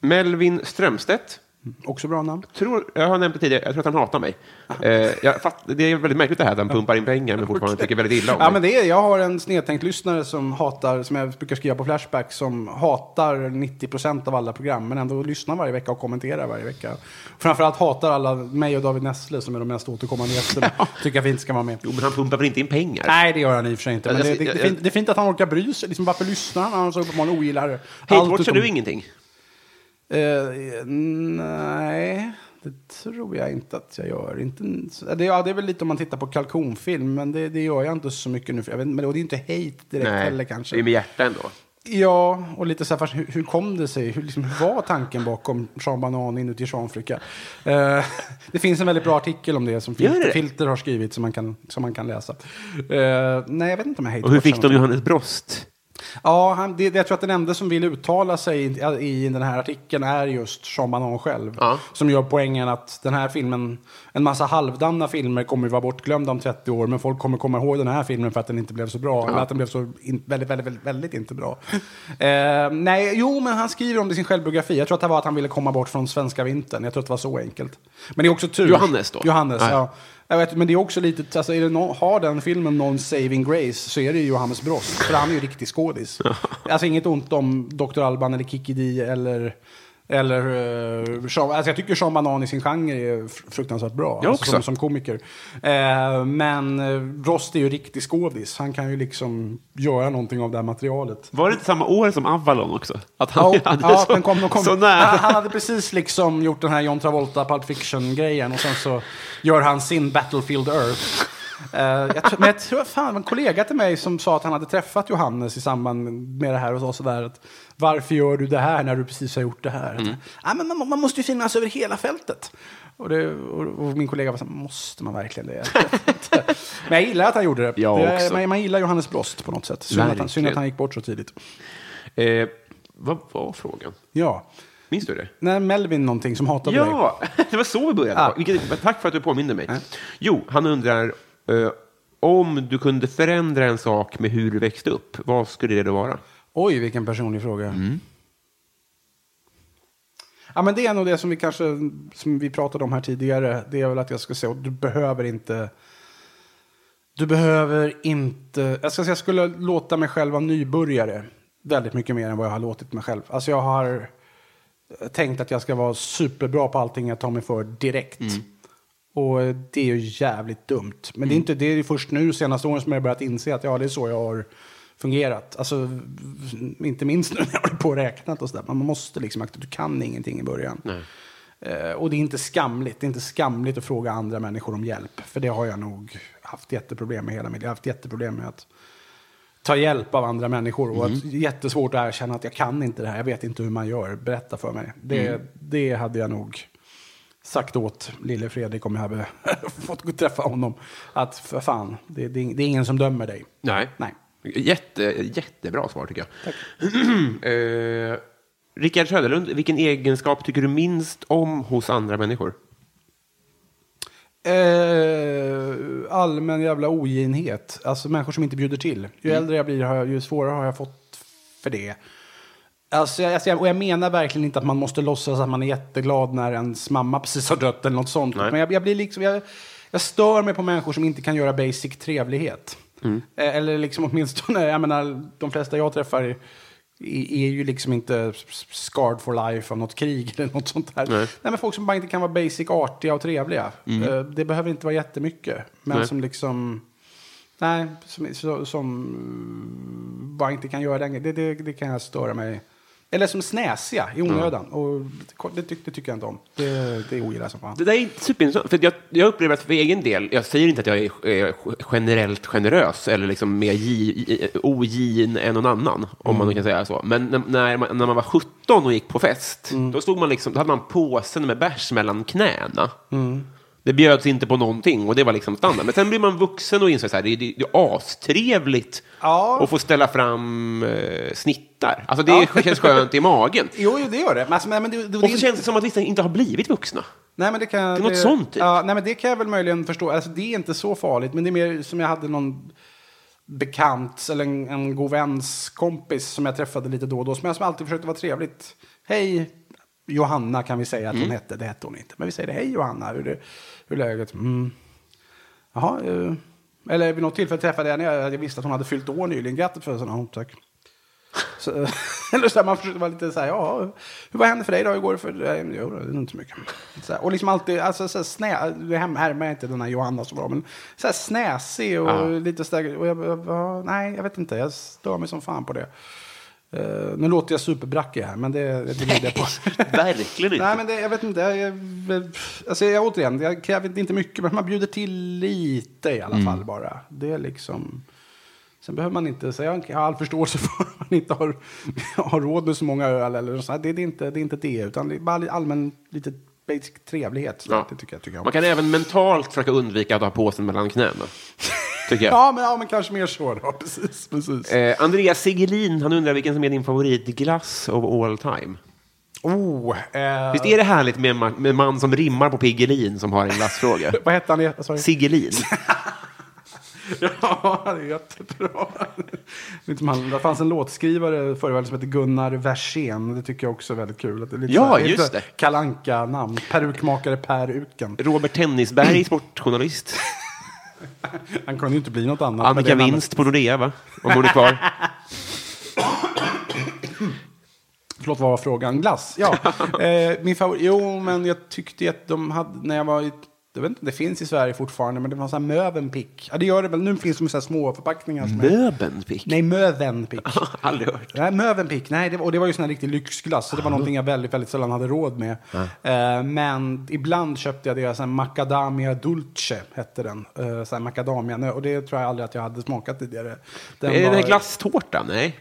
Melvin Strömstedt. Också bra namn. Tror, jag har nämnt det tidigare, jag tror att han hatar mig. Eh, jag fatt, det är väldigt märkligt det här att han pumpar in pengar men fortfarande tycker väldigt illa om Ja, mig. men det är, jag har en snedtänkt lyssnare som hatar, som jag brukar skriva på Flashback, som hatar 90% av alla program, men ändå lyssnar varje vecka och kommenterar varje vecka. Framförallt hatar alla mig och David Nessle som är de mest återkommande gästerna. Tycker att vi inte ska vara med. Jo, men han pumpar väl inte in pengar? Nej, det gör han i och för sig inte. Men Jag- det, det, det, jag- är fint, det är fint att han orkar bry sig. Liksom, varför lyssnar han? Han så uppenbarligen ogillar Hatewatchar utom- du ingenting? Eh, nej, det tror jag inte att jag gör. Inte, det, ja, det är väl lite om man tittar på kalkonfilm, men det, det gör jag inte så mycket nu. För jag vet, men det är inte hate direkt heller kanske. det är med hjärta ändå. Ja, och lite så här, hur, hur kom det sig? Hur, liksom, hur var tanken bakom Sean Banan inuti Seanfrika? Eh, det finns en väldigt bra artikel om det som Filter, det? Filter har skrivit som man kan, som man kan läsa. Eh, nej, jag vet inte om jag Och hur fick de Johannes Brost? Ja, han, det, jag tror att den enda som vill uttala sig i, i den här artikeln är just Sean Banan själv. Ja. Som gör poängen att den här filmen, en massa halvdana filmer kommer ju vara bortglömda om 30 år, men folk kommer komma ihåg den här filmen för att den inte blev så bra. Eller att den blev så in, väldigt, väldigt, väldigt, väldigt inte bra. eh, nej, jo, men han skriver om det i sin självbiografi. Jag tror att det var att han ville komma bort från svenska vintern. Jag tror att det var så enkelt. Men det är också tur. Johannes då? Johannes, Ja. ja. Jag vet, men det är också lite, alltså, är det någon, har den filmen någon saving grace så är det ju Johannes Brost. För han är ju riktig skådis. alltså inget ont om Dr. Alban eller Kikki Dee eller... Eller, uh, Sean, alltså jag tycker Sean Banan i sin genre är fr- fruktansvärt bra. Jag alltså, också. som, som komiker. Eh, men uh, Rost är ju riktig skådis. Han kan ju liksom göra någonting av det här materialet. Var det inte samma år som Avalon också? Att han Ja, hade ja så, den kom, den kom. så Han, nära. han hade precis liksom gjort den här John Travolta Pulp Fiction-grejen och sen så gör han sin Battlefield Earth. Eh, jag tror, men jag tror, fan, det var en kollega till mig som sa att han hade träffat Johannes i samband med det här och sa sådär att varför gör du det här när du precis har gjort det här? Mm. Ah, men man, man måste ju finnas över hela fältet. Och, det, och, och min kollega var så här, måste man verkligen det? Men jag gillar att han gjorde det. Jag det också. man, man gillar Johannes Brost på något sätt. Synd att, han, synd att han gick bort så tidigt. Eh, vad var frågan? Ja. Minns du det? Nej, Melvin någonting som hatade dig. Ja, det var så vi började. Ja. Vilket, tack för att du påminde mig. Jo, han undrar om du kunde förändra en sak med hur du växte upp, vad skulle det då vara? Oj, vilken personlig fråga. Mm. Ja, men det är nog det som vi kanske som vi pratade om här tidigare. Det är väl att jag ska säga att du behöver inte. Du behöver inte. Jag ska säga jag skulle låta mig själv vara nybörjare väldigt mycket mer än vad jag har låtit mig själv. Alltså jag har tänkt att jag ska vara superbra på allting jag tar mig för direkt. Och det är ju jävligt dumt. Men det är inte det är först nu senaste åren som jag har börjat inse att ja, det är så jag har fungerat. Alltså, inte minst nu när jag håller på och räknat och sådär. Man måste liksom, du kan ingenting i början. Eh, och det är inte skamligt. Det är inte skamligt att fråga andra människor om hjälp. För det har jag nog haft jätteproblem med hela mitt liv. Jag har haft jätteproblem med att ta hjälp av andra människor. Och att, jättesvårt att erkänna att jag kan inte det här. Jag vet inte hur man gör. Berätta för mig. Det, det hade jag nog sagt åt lille Fredrik om jag hade fått träffa honom. Att för fan, det, det, är- det är ingen som dömer dig. Nej. Nej. Jätte, jättebra svar tycker jag. eh, Rickard Söderlund, vilken egenskap tycker du minst om hos andra människor? Eh, allmän jävla oginhet. Alltså människor som inte bjuder till. Ju Mm. äldre jag blir, ju svårare har jag fått för det. Alltså, jag, alltså, jag- och jag menar verkligen inte att man måste låtsas att man är jätteglad när ens mamma precis har dött eller något sånt. Nej. Men jag, jag blir liksom, jag, jag stör mig på människor som inte kan göra basic trevlighet. Mm. Eh, eller liksom åtminstone, jag menar, de flesta jag träffar är, är ju liksom inte scarred for life av något krig eller något sånt där. Nej. Nej. men folk som bara inte kan vara basic artiga och trevliga. Eh, Det behöver inte vara jättemycket. Men Nej. som liksom... Nej, som, som, mm, bara inte kan göra den det, det, det kan jag störa mig. Eller som snäsiga i onödan. Och det, det, det tycker jag inte om. Det, det ogillar jag som fan. Det där är superintressant. För jag, jag upplever att för egen del, jag säger inte att jag är eh, generellt generös eller liksom mer gi- ogin än någon annan, om man kan säga så. Men när, när, man, när man var 17 och gick på fest, då, stod man liksom, då hade man påsen med bärs mellan knäna. Det bjöds inte på någonting och det var liksom standard. Men sen blir man vuxen och inser att det, är- det, det är astrevligt Ja. att få ställa fram eh, snittar. Alltså det känns skönt i magen. Jo, jo, det gör det. Men, alltså, men, det, det, Och så det, känns det som att vissa inte har blivit vuxna. Nej, men det kan... Det är något sånt, typ. Ja, nej, men det kan jag väl möjligen förstå. Alltså, det är inte så farligt, men det är mer som jag hade någon bekant eller en, en god väns kompis som jag träffade lite då och då, som jag som alltid försökte vara trevligt. Hej, Johanna kan vi säga att hon Mm. hette. Det hette hon inte. Men vi säger det. Hej Johanna, hur är, hur är läget? Mm. Jaha, eh, eller vid något tillfälle träffade jag henne. Jag visste att hon hade fyllt år nyligen. Grattis för sådana. Tack. Så, eller så här, man försökte vara lite så här, ja, hur var hände för dig då? Hur går det för dig? Jo, det är inte mycket. Så här, och liksom alltid, alltså så här, snä, här härmar inte den här Johanna så bra, men så här snäsig och Ja. lite så där, och jag, jag, ja, nej, jag vet inte, jag stör mig som fan på det. Eh, nu låter jag superbrackig här, men det, det bjuder jag på. Verkligen inte. Nej, men det, jag vet inte. Jag, jag, alltså, jag, återigen, jag kräver inte mycket, men man bjuder till lite i alla fall bara. Det är liksom... Sen behöver man inte säga, jag har all förståelse för att man inte har, har råd med så många öl eller så. Det, det, är inte, det är inte det, utan det är bara allmän lite basic trevlighet. Så Ja. Det tycker jag, tycker jag om. Man kan även mentalt försöka undvika att ha påsen mellan knäna. tycker jag. Ja, men, ja, men kanske mer så då. Precis, precis. Eh, Andreas Sigelin, han undrar vilken som är din favoritglass of all time. Oh, eh, Visst är det härligt med en med en man som rimmar på Piggelin som har en glassfråga? Vad hette han? Sorry. Siggelin. Ja, det är jättebra. Det fanns en låtskrivare förr i världen som hette Gunnar Versén. Det tycker jag också är väldigt kul. Att det är Ja, här- just det. Kalanka namn Perukmakare Per Uken. Robert Tennisberg, sportjournalist. Han kunde ju inte bli något annat. Annika. Winst på Nordea, va? Om hon är kvar. Förlåt, vad var frågan? Glass? Ja. eh, min favorit? Jo, men jag tyckte att de hade, när jag var i, jag vet inte det finns i Sverige fortfarande, men det var så här Mövenpick. Ja, det gör det väl. Nu finns det så här små förpackningar. Som är, Möbenpick? nej, Mövenpick. Aldrig hört. Nej, Mövenpick, nej, det och det var ju sån här riktig lyxglass. Så det var någonting jag väldigt, väldigt sällan hade råd med. Eh, men ibland köpte jag deras Macadamia Dulce, hette den. Uh, så här macadamia, och det tror jag aldrig att jag hade smakat tidigare. Den Är det var- här glasstårtan? Nej.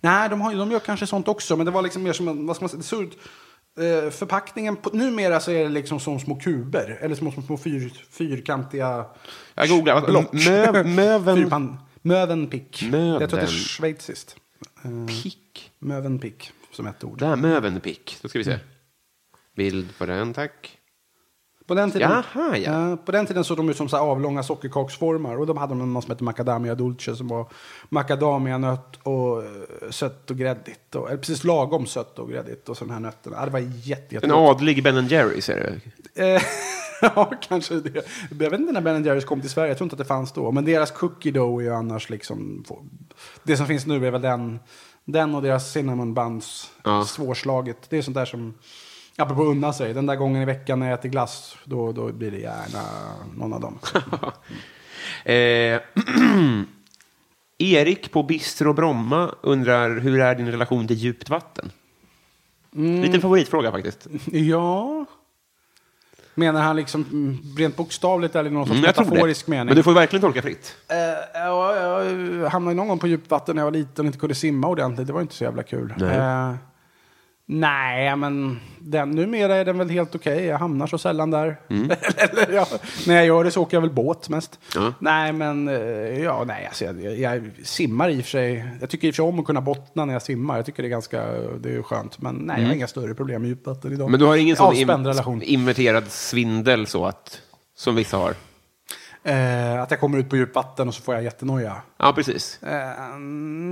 Nej, de, har, de gör kanske sånt också, men det var liksom mer som en, vad ska man säga, surt. Eh, förpackningen, på, numera så är det liksom som små kuber, eller små, små, små fyr, fyrkantiga Jag googlar. block. Mö, möven... Fyrpan, Mövenpick. Möven. Jag tror att det är schweiziskt. Pick. Mövenpick, som ett ord. Där, Mövenpick. Då ska vi se. Bild på den, tack. På den tiden, Jaha, ja. eh, på den tiden såg de ut som så här avlånga sockerkaksformar. Och de hade de något som hette macadamia dulce som var macadamianöt och eh, sött och gräddigt. Och, eller precis lagom sött och gräddigt. Och så de här nötterna. Det var jätte, jätte En adlig Ben Jerrys är det. Eh, ja, kanske det. Jag vet inte när Ben Jerrys kom till Sverige. Jag tror inte att det fanns då. Men deras cookie dough är ju annars liksom... Det som finns nu är väl den, den och deras cinnamon buns. Ja. Svårslaget. Det är sånt där som... Apropå unna sig. Den där gången i veckan när jag äter glass, då, då blir det gärna någon av dem. Eh, Erik på Bistro Bromma undrar hur är din relation till djupt vatten? Liten favoritfråga faktiskt. ja... Menar han liksom mm, rent bokstavligt eller någon sorts Mm, jag metaforisk mening? Men du får verkligen tolka fritt. Eh, ja, jag hamnade någon gång på djupt vatten när jag var liten och inte kunde simma ordentligt. Det var inte så jävla kul. Nej. Nej, men den, numera är den väl helt okej. Jag hamnar så sällan där. Eller, ja, när jag gör det så åker jag väl båt mest. Mm. Nej, men eh, ja, nej, alltså, jag, jag simmar i och för sig. Jag tycker i och för sig om att kunna bottna när jag simmar. Jag tycker det är ganska det är skönt. Men nej, jag har inga större problem med djupt vatten idag. Mm. Men du har ingen sån im- relation. inverterad svindel så att, som vissa har? Eh, att jag kommer ut på djupt vatten och så får jag jättenoja. Ja, precis. Eh,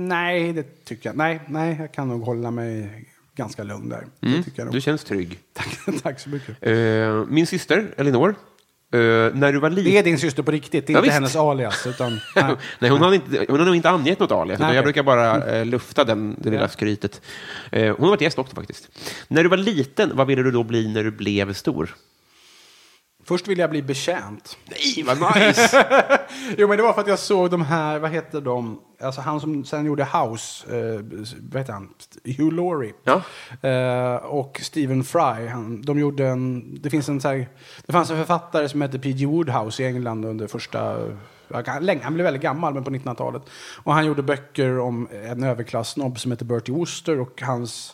nej, det tycker jag. Nej, nej, jag kan nog hålla mig ganska lugn där. Det tycker jag. Du känns trygg. Tack, tack så mycket. Eh, min syster, Elinor, eh, när du var liten... Det är din syster på riktigt, det är Ja, inte visst. hennes alias. Utan, nej. Nej, hon har, inte, hon har nog inte angett något alias, Nej, jag brukar bara eh, lufta den, det lilla Ja. skrytet. Eh, hon har varit gäst också faktiskt. När du var liten, vad ville du då bli när du blev stor? Först ville jag bli betjänt. Nej, vad nice! Jo, men det var för att jag såg de här, vad heter de? Alltså han som sen gjorde House, eh, vad heter han? Hugh Laurie. Ja. Eh, och Stephen Fry. Han, de gjorde en, det finns en så här, det fanns en författare som hette P.G. Woodhouse i England under första, länge, han blev väldigt gammal, men på 1900-talet. Och han gjorde böcker om en överklassnobb som heter Bertie Wooster och hans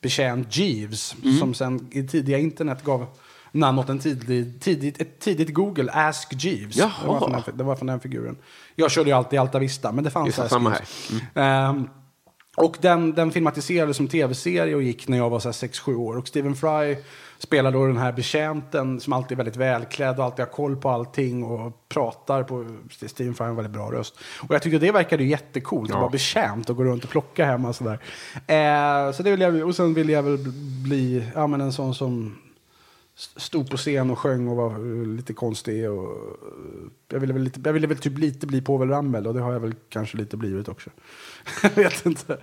betjänt Jeeves, som sen i tidiga internet gav namn åt en tidig, tidigt, ett tidigt Google, Ask Jeeves. Jaha. Det var, från den, det var från den figuren. Jag körde ju alltid Alta Vista, men det fanns Just Ask samma Jeeves. Ehm, och den, den filmatiserades som tv-serie och gick när jag var så här 6-7 år. Och Stephen Fry spelar då den här betjänten som alltid är väldigt välklädd och alltid har koll på allting och pratar på... Stephen Fry har en väldigt bra röst. Och jag tyckte det verkade ju jättecoolt att vara betjänt och gå runt och plocka hemma och sådär. Eh, så det vill jag, och sen ville jag väl bli ja, men en sån som stod på scen och sjöng och var eh, lite konstig. Och, eh, jag, ville väl lite, jag ville väl typ lite bli Povel Ramel och det har jag väl kanske lite blivit också. jag vet inte.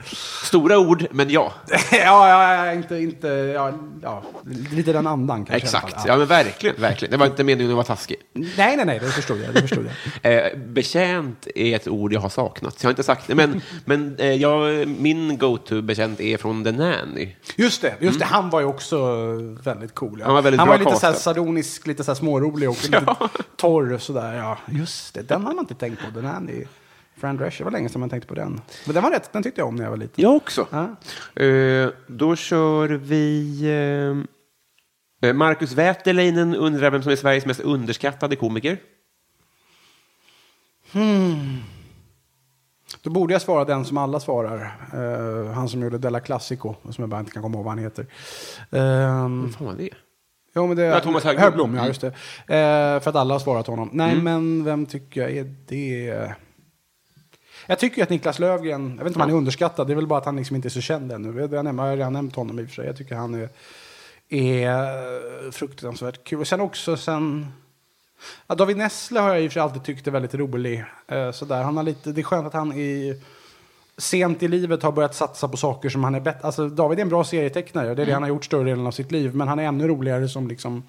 Stora ord, men ja. ja, ja, ja, inte, inte, ja, ja, lite den andan kanske. Exakt. fall. Ja, men verkligen, verkligen. Det var inte meningen att vara taskig. Nej, nej, nej, det förstod jag. Det förstod jag. Eh, betjänt är ett ord jag har saknat. Jag har inte sagt det, men, men eh, jag, min go-to-betjänt är från The Nanny. Just det, just det. Han var ju också väldigt cool. Ja. Han var väldigt han var lite så här castad. sardonisk, lite så smårolig och lite torr och sådär. Ja, just det. Den har man inte tänkt på. Den här är Fran Drescher. Det var länge sedan man tänkte på den. Men den var rätt. Den tyckte jag om när jag var liten. Jag också. Ja. Eh, då kör vi... Eh, Marcus Wäterleinen undrar vem som är Sveriges mest underskattade komiker. Då borde jag svara den som alla svarar. Eh, han som gjorde Della Classico, som jag bara inte kan komma ihåg vad han heter. Um, Vad fan var det? Jo, men det Ja, Thomas Högblom. Mm. Högblom, ja just det. Eh, för att alla har svarat honom. Nej, men vem tycker jag är det? Jag tycker att Niklas Löfgren, jag vet inte om han är underskattad, det är väl bara att han liksom inte är så känd ännu. Jag, har redan nämnt honom i och för sig. Jag tycker han är, är fruktansvärt kul. Och sen också sen... Ja, David Nessle har jag i och för sig alltid tyckt är väldigt rolig. Eh, sådär. Han har lite, det är skönt att han i, sent i livet har börjat satsa på saker som han är bättre... Alltså, David är en bra serietecknare, det är det han har gjort större delen av sitt liv. Men han är ännu roligare som liksom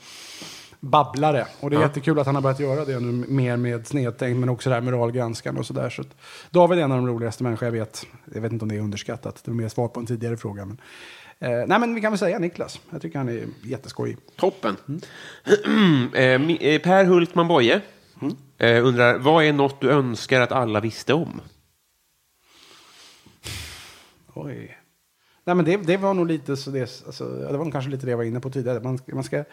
babblare. Och det är jättekul att han har börjat göra det nu mer med snedtänkt men också det här moralgranskande och sådär. Så David är en av de roligaste människor jag vet. Jag vet inte om det är underskattat, det var mer svar på en tidigare fråga. Men, eh, nej men vi kan väl säga Niklas. Jag tycker han är jätteskojig. Toppen. Eh, mi- eh, per Hultman Boye eh, undrar, vad är något du önskar att alla visste om? Oj. Nej, men det, det var nog lite så det, alltså, ja, det var nog kanske lite det jag var inne på tidigare. Man, man ska,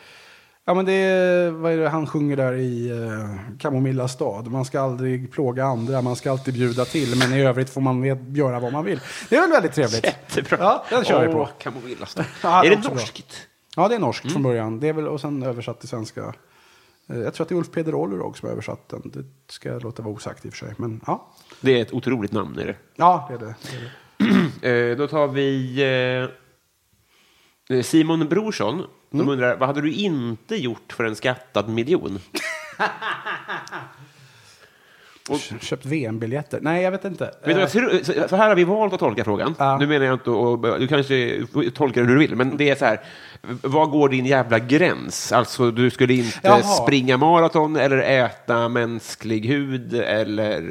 ja men det, är- vad är det han sjunger där i uh, Kamomilla stad? Man ska aldrig plåga andra, man ska alltid bjuda till, men i övrigt får man vet, göra vad man vill. Det är väl väldigt trevligt? Jättebra. Ja, den kör vi på. Åh, Kamomillastad. Ja, är det bra. norskt? Ja, det är norskt från början. Det är väl, och sen översatt till svenska. Eh, Jag tror att det är Ulf Peder Ollerog som har översatt den. Det ska jag låta vara osagt i och för sig. Men ja, Det är ett otroligt namn. Är det. ja det är det. det, är det. Eh, då tar vi eh, Simon Brorsson. De undrar, vad hade du inte gjort för en skattad miljon? Köpt VM-biljetter? Nej, jag vet inte. Vet du, tror- så- här har vi valt att tolka frågan. Ja. Nu menar jag inte, och, du kanske får tolka det hur du vill, men det är så här, vad går din jävla gräns? Alltså, du skulle inte Jaha. springa maraton eller äta mänsklig hud eller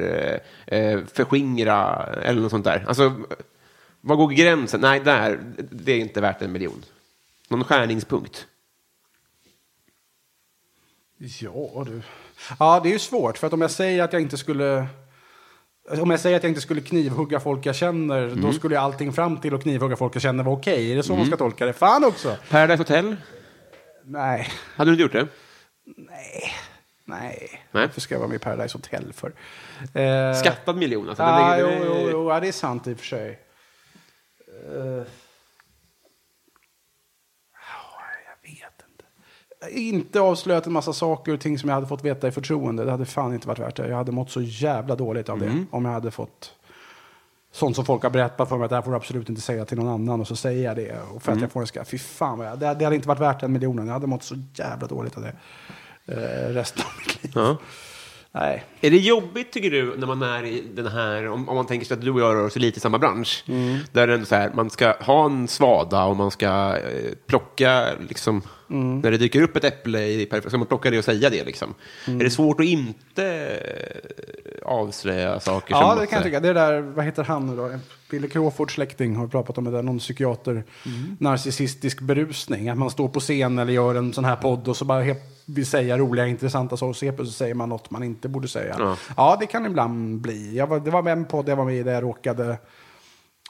eh, eh, förskingra eller något sånt där. Alltså, vad går gränsen? Nej, där, det är inte värt en miljon. Någon skärningspunkt? Ja, du. Ja, det är ju svårt. För att om jag säger att jag inte skulle... Om jag säger att jag inte skulle knivhugga folk jag känner, då skulle allting fram till att knivhugga folk jag känner vara okej. Är det så man ska tolka det? Fan också! Paradise Hotel? Nej, Hade du inte gjort det? nej. Nej. Varför ska jag vara med i Paradise Hotel för? Eh, Skattad miljon? Alltså, Ja, den jo, är- jo, jo, ja, det är sant i och för sig. Eh, ja, jag vet inte. Avslöjat en massa saker och ting som jag hade fått veta i förtroende. Det hade fan inte varit värt det. Jag hade mått så jävla dåligt av det. Om jag hade fått sånt som folk har berättat för mig att det här får du absolut inte säga till någon annan. Och så säger jag det. Och för att jag får en skatt. Fy fan vad jag, det, det hade inte varit värt den miljonen. Jag hade mått så jävla dåligt av det. Eh, resten av mitt liv. Ja. Nej. Är det jobbigt, tycker du, när man är i den här, om, om man tänker sig att du och jag rör oss lite i samma bransch, Mm. där det är så här, man ska ha en svada och man ska eh, plocka, liksom, Mm. när det dyker upp ett äpple i perfekt, ska man plocka det och säga det, liksom. Mm. Är det svårt att inte eh, avslöja saker Ja, det kan jag tycka. Det där, vad heter han nu då? Billy Crawfords släkting har pratat om det där, någon psykiater. Narcissistisk berusning. Att man står på scen eller gör en sån här podd och så bara helt vill säga roliga, intressanta saker. Och så så säger man något man inte borde säga. Ja. Ja, det kan ibland bli. Jag var, det var en podd jag var med i där jag råkade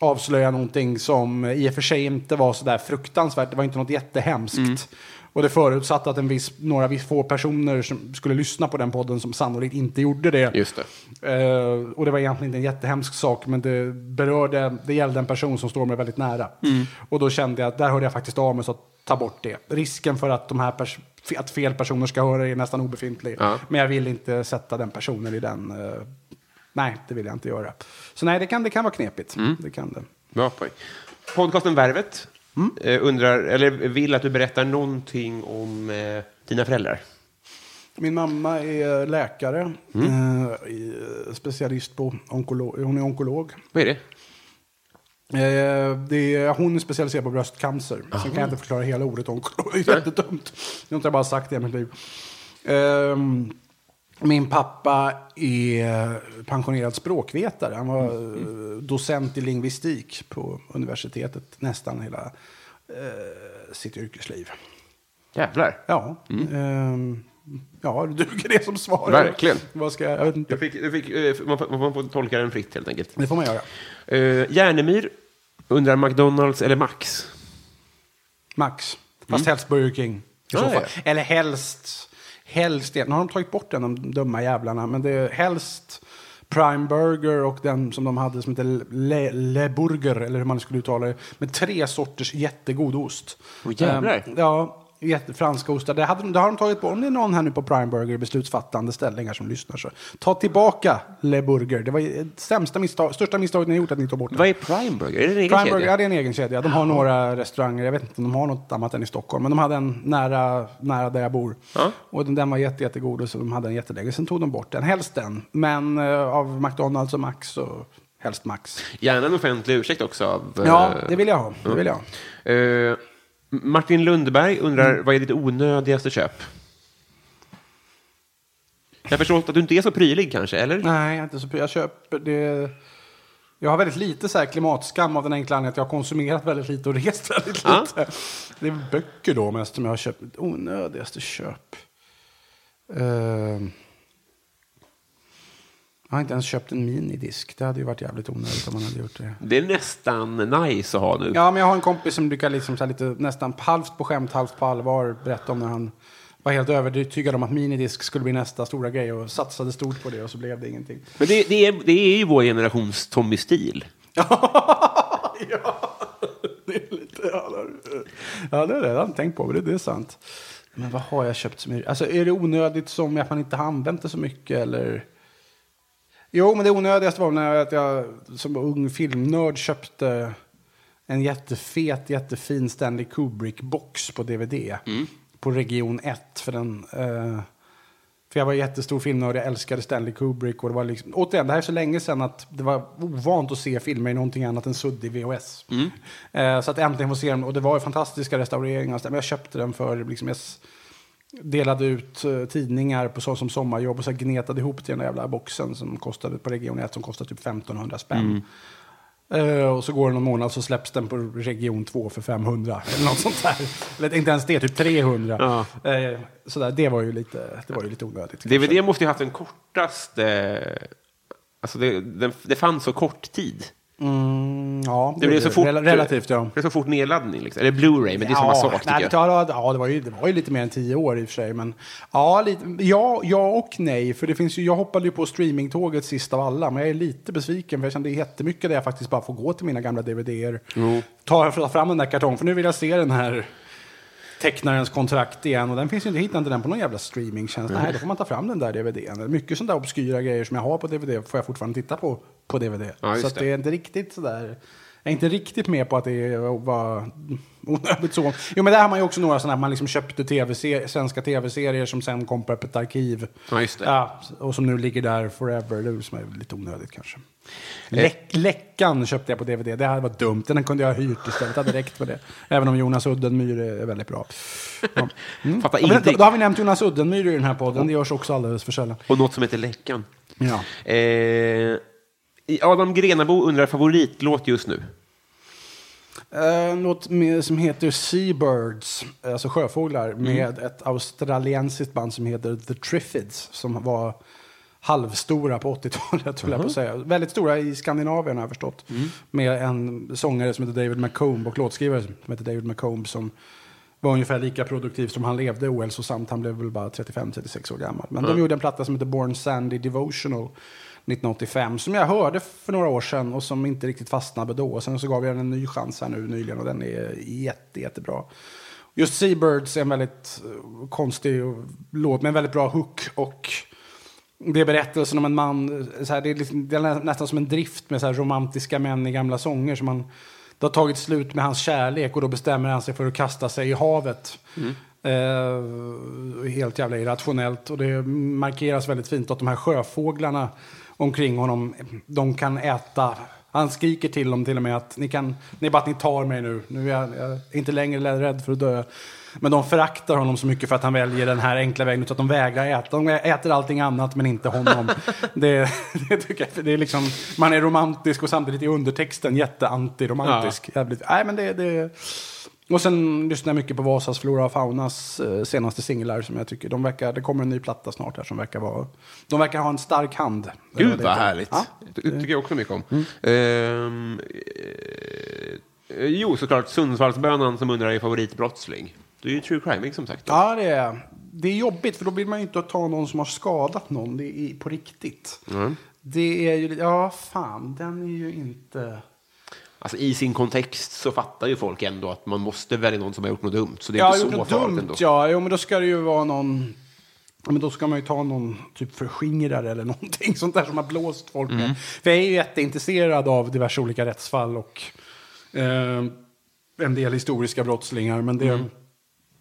avslöja någonting som i och för sig inte var så där fruktansvärt. Det var inte något jättehemskt. Och det förutsatte att en viss, några viss få personer som skulle lyssna på den podden som sannolikt inte gjorde det. Just det. Eh, och det var egentligen inte en jättehemsk sak, men det berörde, det gällde en person som står mig väldigt nära. Och då kände jag att där hörde jag faktiskt av mig, så att ta bort det. Risken för att, de här att fel personer ska höra det är nästan obefintlig. Ja. Men jag vill inte sätta den personen i den. eh, nej, det vill jag inte göra. Så nej, det kan, det kan vara knepigt. Det kan det. Bra poäng. Podcasten Värvet eh, undrar, eller vill att du berättar någonting om eh, dina föräldrar. Min mamma är läkare, eh, i- specialist på onkolog. Hon är onkolog. Vad är det? Eh, det är, hon är specialiserad på bröstcancer. Sen kan jag inte förklara hela ordet onkolog. Det är jättedumt. Jag har inte bara sagt det i mitt liv. Ehm, min pappa är pensionerad språkvetare. Han var eh, docent i lingvistik på universitetet nästan hela eh, sitt yrkesliv. Jävlar. Ja, ehm, ja det duger det som svar. Verkligen. Vad ska jag, jag vet inte. Jag fick, jag fick, eh, man, får- man får tolka den fritt helt enkelt. Det får man göra. Uh, Järnemyr undrar McDonalds eller Max? Max. Fast helst Burger King. I Ja, så fall. ja. Eller helst, helst, nu har de tagit bort den, de dumma jävlarna, men det är helst Prime Burger och den som de hade som heter Le, Le Burger, eller hur man skulle uttala det, med tre sorters jättegod ost. Åh, jävlar. Ehm, ja, franska ostar. Det, hade, det har de tagit bort. Om det är någon här nu på Prime Burger, beslutsfattande ställningar som lyssnar, så ta tillbaka Le Burger. Det var det sämsta misstag, största misstaget ni har gjort att ni tog bort den. Vad är Prime Burger? Är det en egen Prime kedja? Burger, ja, det är en egen kedja. De har några restauranger, jag vet inte om de har något annat än i Stockholm. Men de hade en nära, nära där jag bor. Ja. Och den, den var jätte, jättegod och så de hade en jättelänge. Sen tog de bort den, helst den. Men eh, av McDonalds och Max så helst Max. Gärna en offentlig ursäkt också. Av, Ja, eh, det vill jag ha. Det vill jag ha. eh, Martin Lundberg undrar, Mm. vad är ditt onödigaste köp? Jag har förstått att du inte är så prylig kanske, eller? Nej, jag, är inte så, jag köper det. Jag har väldigt lite så klimatskam av den enkla anledningen att jag har konsumerat väldigt lite och rest väldigt Ja. lite. Det är böcker då mest som jag har köpt. Onödigaste köp. Ehm. Jag har inte ens köpt en minidisk. Det hade ju varit jävligt onödigt om man hade gjort det. Det är nästan nice att ha nu. Ja, men jag har en kompis som brukar liksom så lite, nästan halvt på skämt, halvt på allvar berätta om när han var helt övertygad om att minidisk skulle bli nästa stora grej och satsade stort på det och så blev det ingenting. Men det, det, är, det är ju vår generations Tommy Steele. ja, det är lite... Ja, det har jag redan tänkt på, men det, det är sant. Men vad har jag köpt som är... Alltså, är det onödigt som att man inte har använt det så mycket, eller? Jo, men det onödigaste var när jag, som ung filmnörd köpte en jättefet, jättefin Stanley Kubrick-box på DVD. På Region 1. För den... Eh, för jag var jättestor filmnörd, jag älskade Stanley Kubrick. Och det var liksom, återigen, det här är så länge sedan att det var ovant att se filmer i någonting annat än suddig VHS. Eh, så att äntligen få se den, och det var ju fantastiska restaureringar. Men jag köpte den för, liksom, jag delade ut eh, tidningar på så som sommarjobb och så gnetade ihop till den där jävla boxen som kostade på Region 1 som kostade typ 1500 spänn. Eh, och så går det någon månad så släpps den på region 2 för 500. Eller något sånt där. Eller inte ens det, typ 300. Eh, sådär, det var ju lite, det var ju lite onödigt. DVD måste ju haft den kortaste... Alltså det, den, det fanns så kort tid. Mm, ja, Det blev så fort, rel- relativt ja. Det blev så fort nedladdning. Liksom. Eller Blu-ray, men det är samma sak nej, jag. det, tar- ja, det, var ju, det var ju lite mer än tio år i och för sig. Men ja, lite, ja, ja och nej. För det finns ju, jag hoppade ju på streamingtåget sist av alla. Men jag är lite besviken för jag kände jättemycket där jag faktiskt bara får gå till mina gamla DVD-er. Ta, ta fram den där kartongen, för nu vill jag se den här tecknarens kontrakt igen. Och den finns ju inte, hittar inte den på någon jävla streamingtjänst. Nej, då får man ta fram den där DVDn. Mycket sådana där obskyra grejer som jag har på DVD får jag fortfarande titta på på DVD. Ja, så det. det är inte riktigt sådär. Jag är inte riktigt med på att det var onödigt så. Jo, men där har man ju också några sådana här, man liksom köpte TV svenska tv-serier som sen kom på öppet arkiv. Ja, just det. Ja, och som nu ligger där forever. Det som är lite onödigt kanske. Eh. Läck, läckan köpte jag på DVD. Det här var dumt. Den kunde jag ha hyrt istället. Det hade räckt för det. Även om Jonas Uddenmyr är väldigt bra. Ja. Mm. Fattar Ja, men då har vi nämnt Jonas Uddenmyr i den här podden. Det görs också alldeles för sällan. Och något som heter Läckan. Ja. Eh, Adam Grenabo undrar favoritlåt just nu. Eh, något med, som heter Seabirds, alltså sjöfåglar, med ett australiensiskt band som heter The Triffids, som var halvstora på 80-talet, höll jag på att säga. Väldigt stora i Skandinavien har jag förstått. Med en sångare som heter David McComb och låtskrivare som heter David McComb som var ungefär lika produktiv som han levde ohälsosamt. Han blev väl bara 35-36 år gammal. Men de gjorde en platta som heter Born Sandy Devotional 1985 som jag hörde för några år sedan och som inte riktigt fastnade då. Sen så gav jag den en ny chans här nu nyligen och den är jätte, jättebra. Just Seabirds är en väldigt eh, konstig låt med en väldigt bra hook och det är berättelsen om en man, så här, det, är liksom, det är nä- nästan som en drift med så romantiska män i gamla sånger. Som man, det har tagit slut med hans kärlek och då bestämmer han sig för att kasta sig i havet. Eh, helt jävla irrationellt. Och det markeras väldigt fint att de här sjöfåglarna omkring honom, de kan äta. Han skriker till dem till och med att ni kan, är bara att ni tar mig nu. Nu är jag, jag är inte längre rädd för att dö. Men de föraktar honom så mycket för att han väljer den här enkla vägen. Så att de vägrar äta. De äter allting annat men inte honom. det, det tycker jag, det är liksom, man är romantisk och samtidigt i undertexten jätteantiromantisk. Jävligt, nej, men det, det, och sen lyssnar jag mycket på Vasas Flora och Faunas eh, senaste singlar som jag tycker, de verkar, det kommer en ny platta snart här som verkar vara, de verkar ha en stark hand. Gud Det- vad härligt. Ja. Det tycker jag också mycket om. Ehm, eh, jo, såklart Sundsvallsbönan som undrar är favoritbrottsling. Du är ju true crime som sagt. Ja, det är det är jobbigt för då vill man ju inte ta någon som har skadat någon. Det är på riktigt. Det är ju, ja fan, den är ju inte... Alltså, I sin kontext så fattar ju folk ändå att man måste välja någon som har gjort något dumt. Så det är Ja, inte så något farligt dumt, ändå. ja. Jo, men då ska det ju vara någon... Men då ska man ju ta någon typ förskingrare eller någonting sånt där som har blåst folk Mm. med. För jag är ju jätteintresserad av diverse olika rättsfall och eh, en del historiska brottslingar. Men det Mm.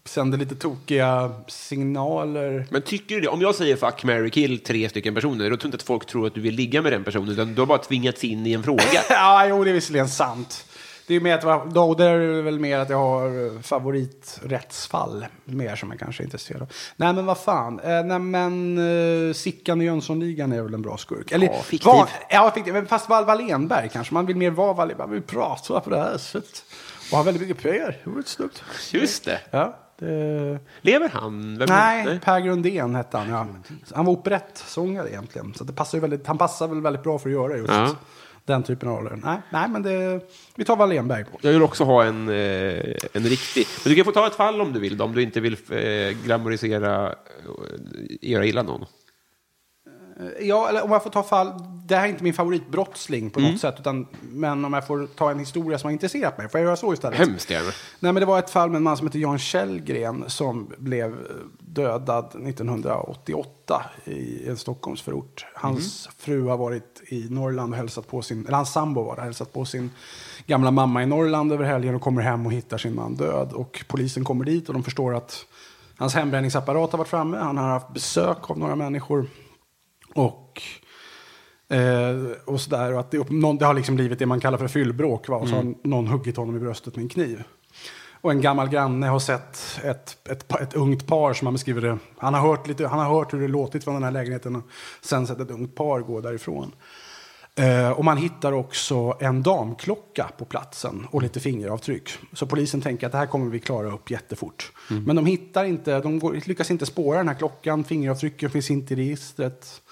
Sänder lite tokiga signaler. Men tycker du det? Om jag säger fuck, marry, kill tre stycken personer, då tror inte att folk tror att du vill ligga med den personen, utan du har bara tvingats in i en fråga. ja, jo, det är visserligen sant. Det är mer att, då, där är det väl mer att jag har eh, favoriträttsfall. Mer som jag kanske är intresserad av. Nej, men vad fan. Eh, nej, men uh, Sickan i Jönssonligan är väl en bra skurk. Eller, Ja, fiktiv. Va, ja, fiktiv. Men fast Val Wallenberg kanske. Man vill mer vara Wallenberg. Man vill prata på det här sättet. Och har väldigt mycket pengar. Det vore snyggt. Just det. Ja, det... Lever han? Vem- Nej, Per Grundén hette han. Ja. Han var operettsångare egentligen. Så det passar väldigt, han passar väl väldigt bra för att göra just Ja. den typen av roller. Nej, nej men det, vi tar Wallenberg. Jag vill också ha en, eh, en riktig... Men du kan få ta ett fall om du vill, om du inte vill eh, glamorisera, eh, göra illa någon. Ja, eller om jag får ta fall, det här är inte min favoritbrottsling på något sätt, utan, men om jag får ta en historia som har intresserat mig, får jag göra så istället? Hemskt gärna. Nej, men det var ett fall med en man som heter Jan Källgren som blev dödad 1988 i en Stockholmsförort. Hans fru har varit i Norrland och hälsat på sin, eller hans sambo var det, hälsat på sin gamla mamma i Norrland över helgen och kommer hem och hittar sin man död. Och polisen kommer dit och de förstår att hans hembränningsapparat har varit framme. Han har haft besök av några människor. Och, eh, och sådär. Och att det, någon, det har liksom blivit det man kallar för fyllbråk. Va? Och så har någon huggit honom i bröstet med en kniv. Och en gammal granne har sett ett, ett, ett ungt par som han beskriver det. Han har, hört lite, han har hört hur det låtit från den här lägenheten och sen sett ett ungt par gå därifrån. Eh, och man hittar också en damklocka på platsen och lite fingeravtryck. Så polisen tänker att det här kommer vi klara upp jättefort. Men de hittar inte, de går, lyckas inte spåra den här klockan, fingeravtrycken finns inte i registret.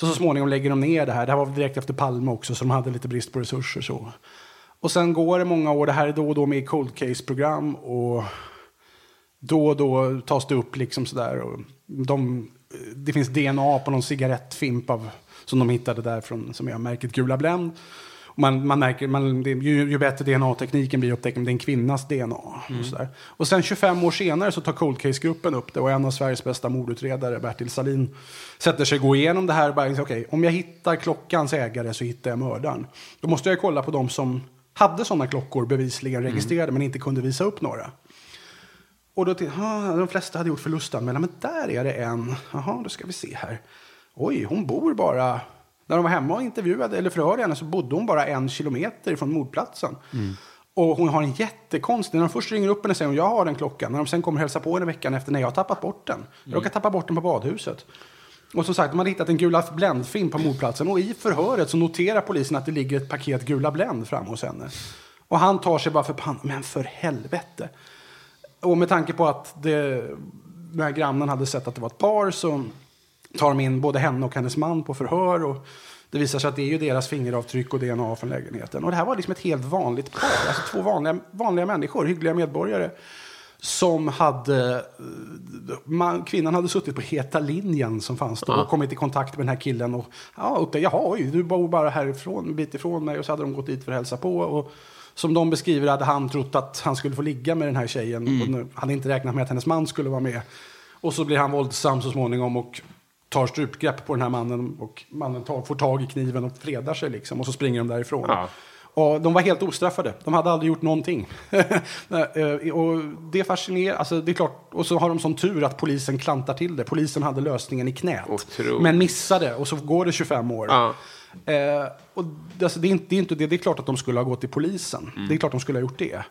Så så småningom lägger de ner det här. Det här var direkt efter Palme också, så de hade lite brist på resurser. Så. Och sen går det många år, det här är då och då med i cold case-program. Och då och då tas det upp liksom sådär. Och de, det finns DNA på någon cigarettfimp av, som de hittade där från, som är märket Gula Blend. Man, man märker, man, det, ju, ju bättre DNA-tekniken blir upptäcker man det är en kvinnas DNA. Och, sådär. och sen 25 år senare så tar Cold Case-gruppen upp det och en av Sveriges bästa mordutredare, Bertil Salin, sätter sig och går igenom det här. och Bara, okej, om jag hittar klockans ägare så hittar jag mördaren. Då måste jag kolla på de som hade sådana klockor bevisligen registrerade men inte kunde visa upp några. Och då till, ah, de flesta hade gjort förlustanmälan, men där är det en. Jaha, då ska vi se här. Oj, hon bor bara... När de var hemma och intervjuade eller förhörde henne så bodde hon bara en kilometer från mordplatsen. Och hon har en jättekonstig... När de först ringer upp henne och säger hon, jag har den klockan. När de sen kommer och hälsa på henne veckan efter, nej jag har tappat bort den. Jag råkade tappa bort den på badhuset. Och som sagt, de hade hittat en gula bländfilm på mordplatsen. Och i förhöret så noterar polisen att det ligger ett paket gula bländ fram hos henne. Och han tar sig bara för pannan. Men för helvete. Och med tanke på att det, den här grannen hade sett att det var ett par så tar de in både henne och hennes man på förhör. Och det visar sig att det är ju deras fingeravtryck och DNA från lägenheten. Och det här var liksom ett helt vanligt par. Alltså två vanliga, vanliga människor, hyggliga medborgare. Som hade, man, kvinnan hade suttit på heta linjen som fanns då och kommit i kontakt med den här killen. Och ja, upptäckte, jaha, oj, du bor bara härifrån, en bit ifrån mig. Och så hade de gått dit för att hälsa på. Och som de beskriver hade han trott att han skulle få ligga med den här tjejen. Och nu- hade inte räknat med att hennes man skulle vara med. Och så blir han våldsam så småningom och tar strupgrepp på den här mannen. Och mannen tar, får tag i kniven och fredar sig liksom. Och så springer de därifrån. Ja. Och de var helt ostraffade. De hade aldrig gjort någonting. Eh, och det är fascinerande. Alltså, det är klart. Och så har de sån tur att polisen klantar till det. Polisen hade lösningen i knät. Otroligt. Men missade. Och så går det 25 år. Ja. Eh, och det, alltså, det, är inte, det är inte det. Det är klart att de skulle ha gått till polisen. Mm. Det är klart att de skulle ha gjort det.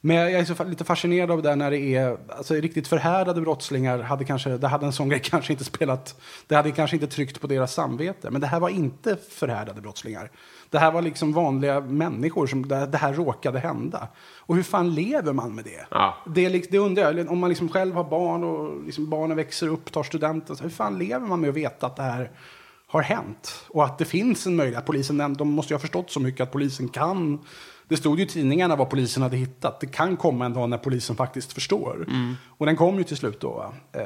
Men jag är så lite fascinerad av det när det är alltså, riktigt förhärdade brottslingar. Hade kanske, det hade en sån grej kanske inte spelat. Det hade kanske inte tryckt på deras samvete. Men det här var inte förhärdade brottslingar. Det här var liksom vanliga människor som det, det här råkade hända. Och hur fan lever man med det? Ja. Det, det undrar jag. Om man liksom själv har barn och liksom barnen växer upp, tar studenten. Hur fan lever man med att veta att det här har hänt? Och att det finns en möjlighet. Polisen, de måste ju ha förstått så mycket att polisen kan Det stod ju i tidningarna vad polisen hade hittat. Det kan komma en dag när polisen faktiskt förstår. Och den kom ju till slut då. Eh,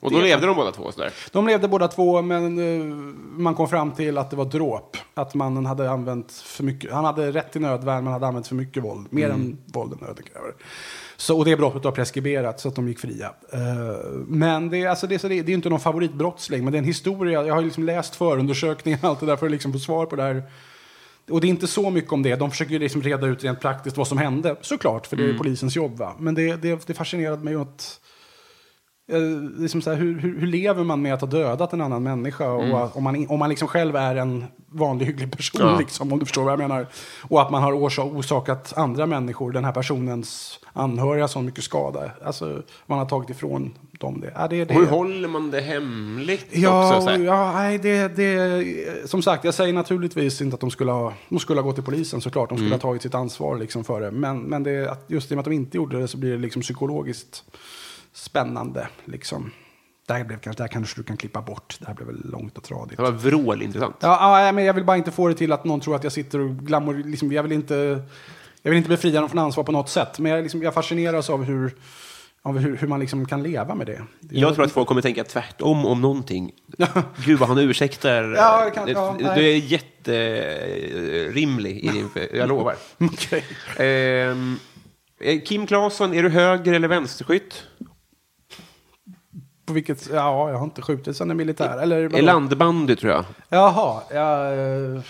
Och då det- levde de båda två sådär. de levde båda två, men eh, man kom fram till att det var dråp. Att mannen hade använt för mycket. Han hade rätt till nödvärn, men hade använt för mycket våld. Mer än våld än nöden kräver. Så, och det brottet var preskriberat, så att de gick fria. Eh, men det, är- alltså det, så det, det är inte någon favoritbrottsling, men det är en historia. Jag har liksom läst förundersökningar och allt det där för att liksom få svar på det här. Och det är inte så mycket om det. De försöker ju liksom reda ut rent praktiskt vad som hände, såklart, för det är polisens jobb. Va? Men det, det, det fascinerade mig att liksom så här, hur, hur, hur lever man med att ha dödat en annan människa? Och att- om man, om man liksom själv är en vanlig hygglig person, Ja. liksom, om du förstår vad jag menar. Och att man har orsak, orsakat andra människor, den här personens anhöriga, så mycket skada. Alltså, man har tagit ifrån dem det. Ja, det, det hur håller man det hemligt Ja, också? Ja nej, det, det, som sagt, jag säger naturligtvis inte att de skulle ha, de skulle ha gått till polisen såklart. De skulle Mm. ha tagit sitt ansvar liksom för det. Men, men det, just i och med att de inte gjorde det så blir det liksom psykologiskt spännande. Liksom. Det här, blev kanske, det här kanske du kan klippa bort. Det här blev väl långt och tradigt. Det var vrålintressant. Ja, ja, men jag vill bara inte få det till att någon tror att jag sitter och glamour... Liksom, jag, vill inte, jag vill inte befria dem från ansvar på något sätt. Men jag, liksom, jag fascineras av hur, av hur, hur man liksom kan leva med det. det Jag tror att folk kommer tänka tvärtom om någonting. Gud vad han ursäktar. Ja, kan- ja, du är jätterimlig i din... Jag lovar. Okej. Ehm, eh, Kim Claesson, är du höger eller vänsterskytt? På vilket, ja, jag har inte skjutit sedan det militär. Eller, vadå? Är landbandy, tror jag. Jaha, ja, eh,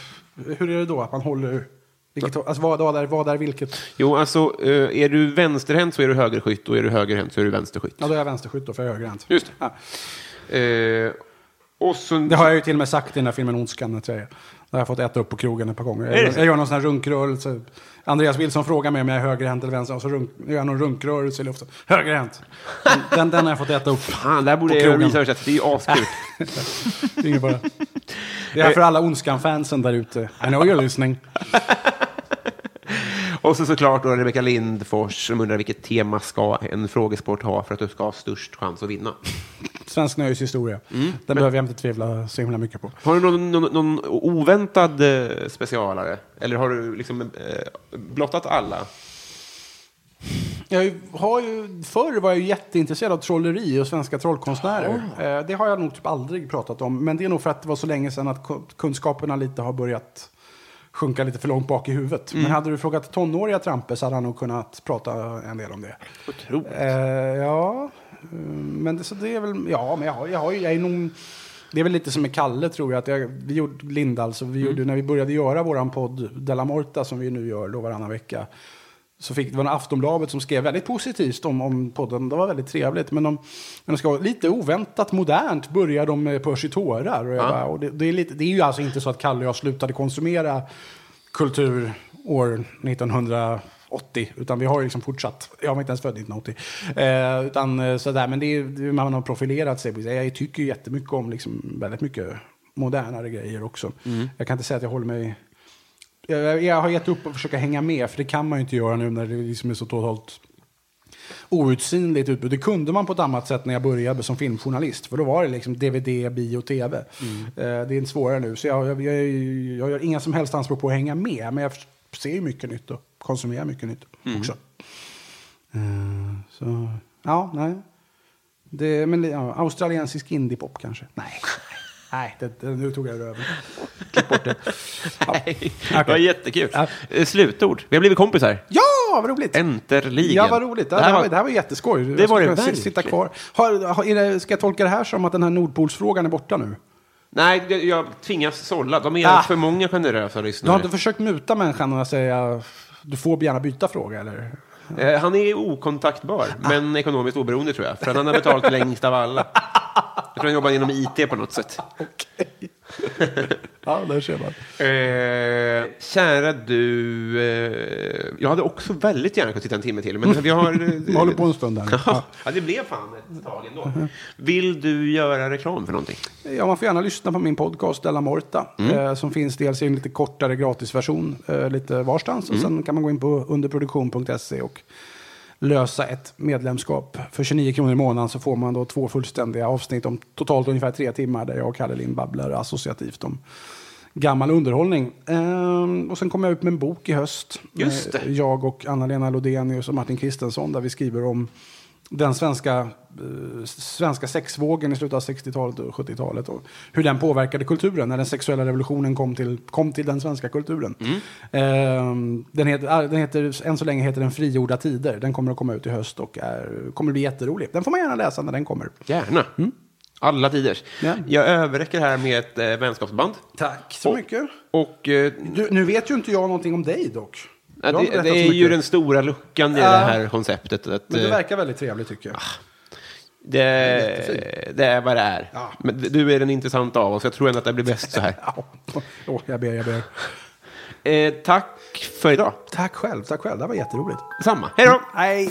hur är det då att man håller... Vilket, alltså vad, vad, är, vad är vilket? Jo, alltså, eh, är du vänsterhänt så är du högerskytt och är du högerhänt så är du vänsterskytt. Ja, då är jag vänsterskytt då, för jag är högerhänt. Just Ja. Eh, och så... Det har jag ju till och med sagt i den här filmen Ondskan. Att jag, är. Det har jag fått äta upp på krogen ett par gånger. Jag, jag gör någon sån här runkrörelse. Andreas Wilson frågar mig om jag är högerhänt eller vänster. Och så runk, jag gör någon runkrörelse i luften. Högerhänt! Den, den, den har jag fått äta upp. Fan, där borde på jag krogen. Det är ju askul. Det är ingen fara. Det är för alla Ondskan-fansen där ute. I know you're listening. Och så såklart då Rebecka Lindfors som undrar vilket tema ska en frågesport ha för att du ska ha störst chans att vinna. Svensk nöjeshistoria. Mm. Den behöver jag inte tvivla så himla mycket på. Har du någon, någon, någon oväntad eh, specialare? Eller har du liksom eh, blottat alla? Jag har ju, förr var jag jätteintresserad av trolleri och svenska trollkonstnärer. Eh, det har jag nog typ aldrig pratat om. Men det är nog för att det var så länge sedan att ku- kunskaperna lite har börjat sjunka lite för långt bak i huvudet. Men hade du frågat tonåriga Trampe så hade han nog kunnat prata en del om det. Otroligt. Eh, ja, eh, men det, så det är väl, ja, men jag har, jag har jag är nog, det är väl lite som med Kalle tror jag. Att jag vi gjorde, Lindahl, så vi gjorde, när vi började göra våran podd Della Morta som vi nu gör då varannan vecka. Så fick, det var en Aftonbladet som skrev väldigt positivt om, om podden. Det var väldigt trevligt. Men de, men de ska lite oväntat modernt börjar de med Percy. Och, jag bara, och det, det, är lite, det är ju alltså inte så att Kalle och jag slutade konsumera kultur år 1980. Utan vi har liksom fortsatt. Jag var inte ens född 1980. Eh, utan eh, sådär, men det är, man har profilerat sig. Jag tycker ju jättemycket om liksom väldigt mycket modernare grejer också. Jag kan inte säga att jag håller mig... Jag, jag har gett upp att försöka hänga med, för det kan man ju inte göra nu när det liksom är så totalt outsinligt utbud. Det kunde man på ett annat sätt när jag började som filmjournalist. För då var det liksom DVD, bio, tv. Eh, det är inte svårare nu. Så jag, jag, jag, jag gör inga som helst anspråk på att hänga med. Men jag ser ju mycket nytt och konsumerar mycket nytt också. Eh, så, ja, nej. Det, men ja, australiensisk indiepop kanske? Nej. Nej, det, det, nu tog jag över. Klipp bort det. Ja. Nej, det var jättekul. Ja. Eh, Slutord. Vi har blivit kompisar. Ja, vad roligt! Äntligen. Ja, vad roligt. Det, Det här, var, det här var jätteskoj. Det Jag var det si- Sitta verkligen. kvar. Har, har, ska jag tolka det här som att den här Nordpolsfrågan är borta nu? Nej, det- jag tvingas sålla. De är Ah. för många generösa Du lyssnare. har inte försökt muta människan och säga du får gärna byta fråga eller? Eh, Han är okontaktbar, men ekonomiskt oberoende tror jag. För han har betalat längst av alla. Jag tror han jobbar inom IT på något sätt. Ja, där ser man. Eh, kära du, eh, jag hade också väldigt gärna kunnat sitta en timme till, men vi har... Vi håller på en stund här. Ja, det blev fan ett tag ändå. Vill du göra reklam för någonting? Ja, man får gärna lyssna på min podcast Della Morta. Eh, som finns dels i en lite kortare gratisversion eh, lite varstans. Och sen kan man gå in på underproduktion.se och lösa ett medlemskap. För 29 kronor i månaden så får man då två fullständiga avsnitt om totalt ungefär tre timmar där jag och Kalle Lind babblar associativt om gammal underhållning. Ehm, och sen kommer jag ut med en bok i höst. Just det. Eh, Jag och Anna-Lena Lodenius och Martin Kristensson där vi skriver om den svenska, eh, svenska sexvågen i slutet av 60-talet och 70-talet och hur den påverkade kulturen när den sexuella revolutionen kom till, kom till den svenska kulturen. Ehm, den, heter, ah, den heter, än så länge heter den Frigjorda tider. Den kommer att komma ut i höst och är, kommer bli jätterolig. Den får man gärna läsa när den kommer. Gärna. Alla tiders. Ja. Jag överräcker här med ett eh, vänskapsband. Tack så Och- mycket. Och eh, Du, nu vet ju inte jag någonting om dig dock. Ja, det, det är ju den stora luckan i det här konceptet. Att, Men du eh, verkar väldigt trevlig tycker jag. det, det är vad det är. Ja. Men du är den intressanta av oss. Jag tror ändå att det blir bäst så här. Åh, jag ber, jag ber. Eh, tack för idag. Tack själv, tack själv. Det var jätteroligt. Samma. Hej då! Hej!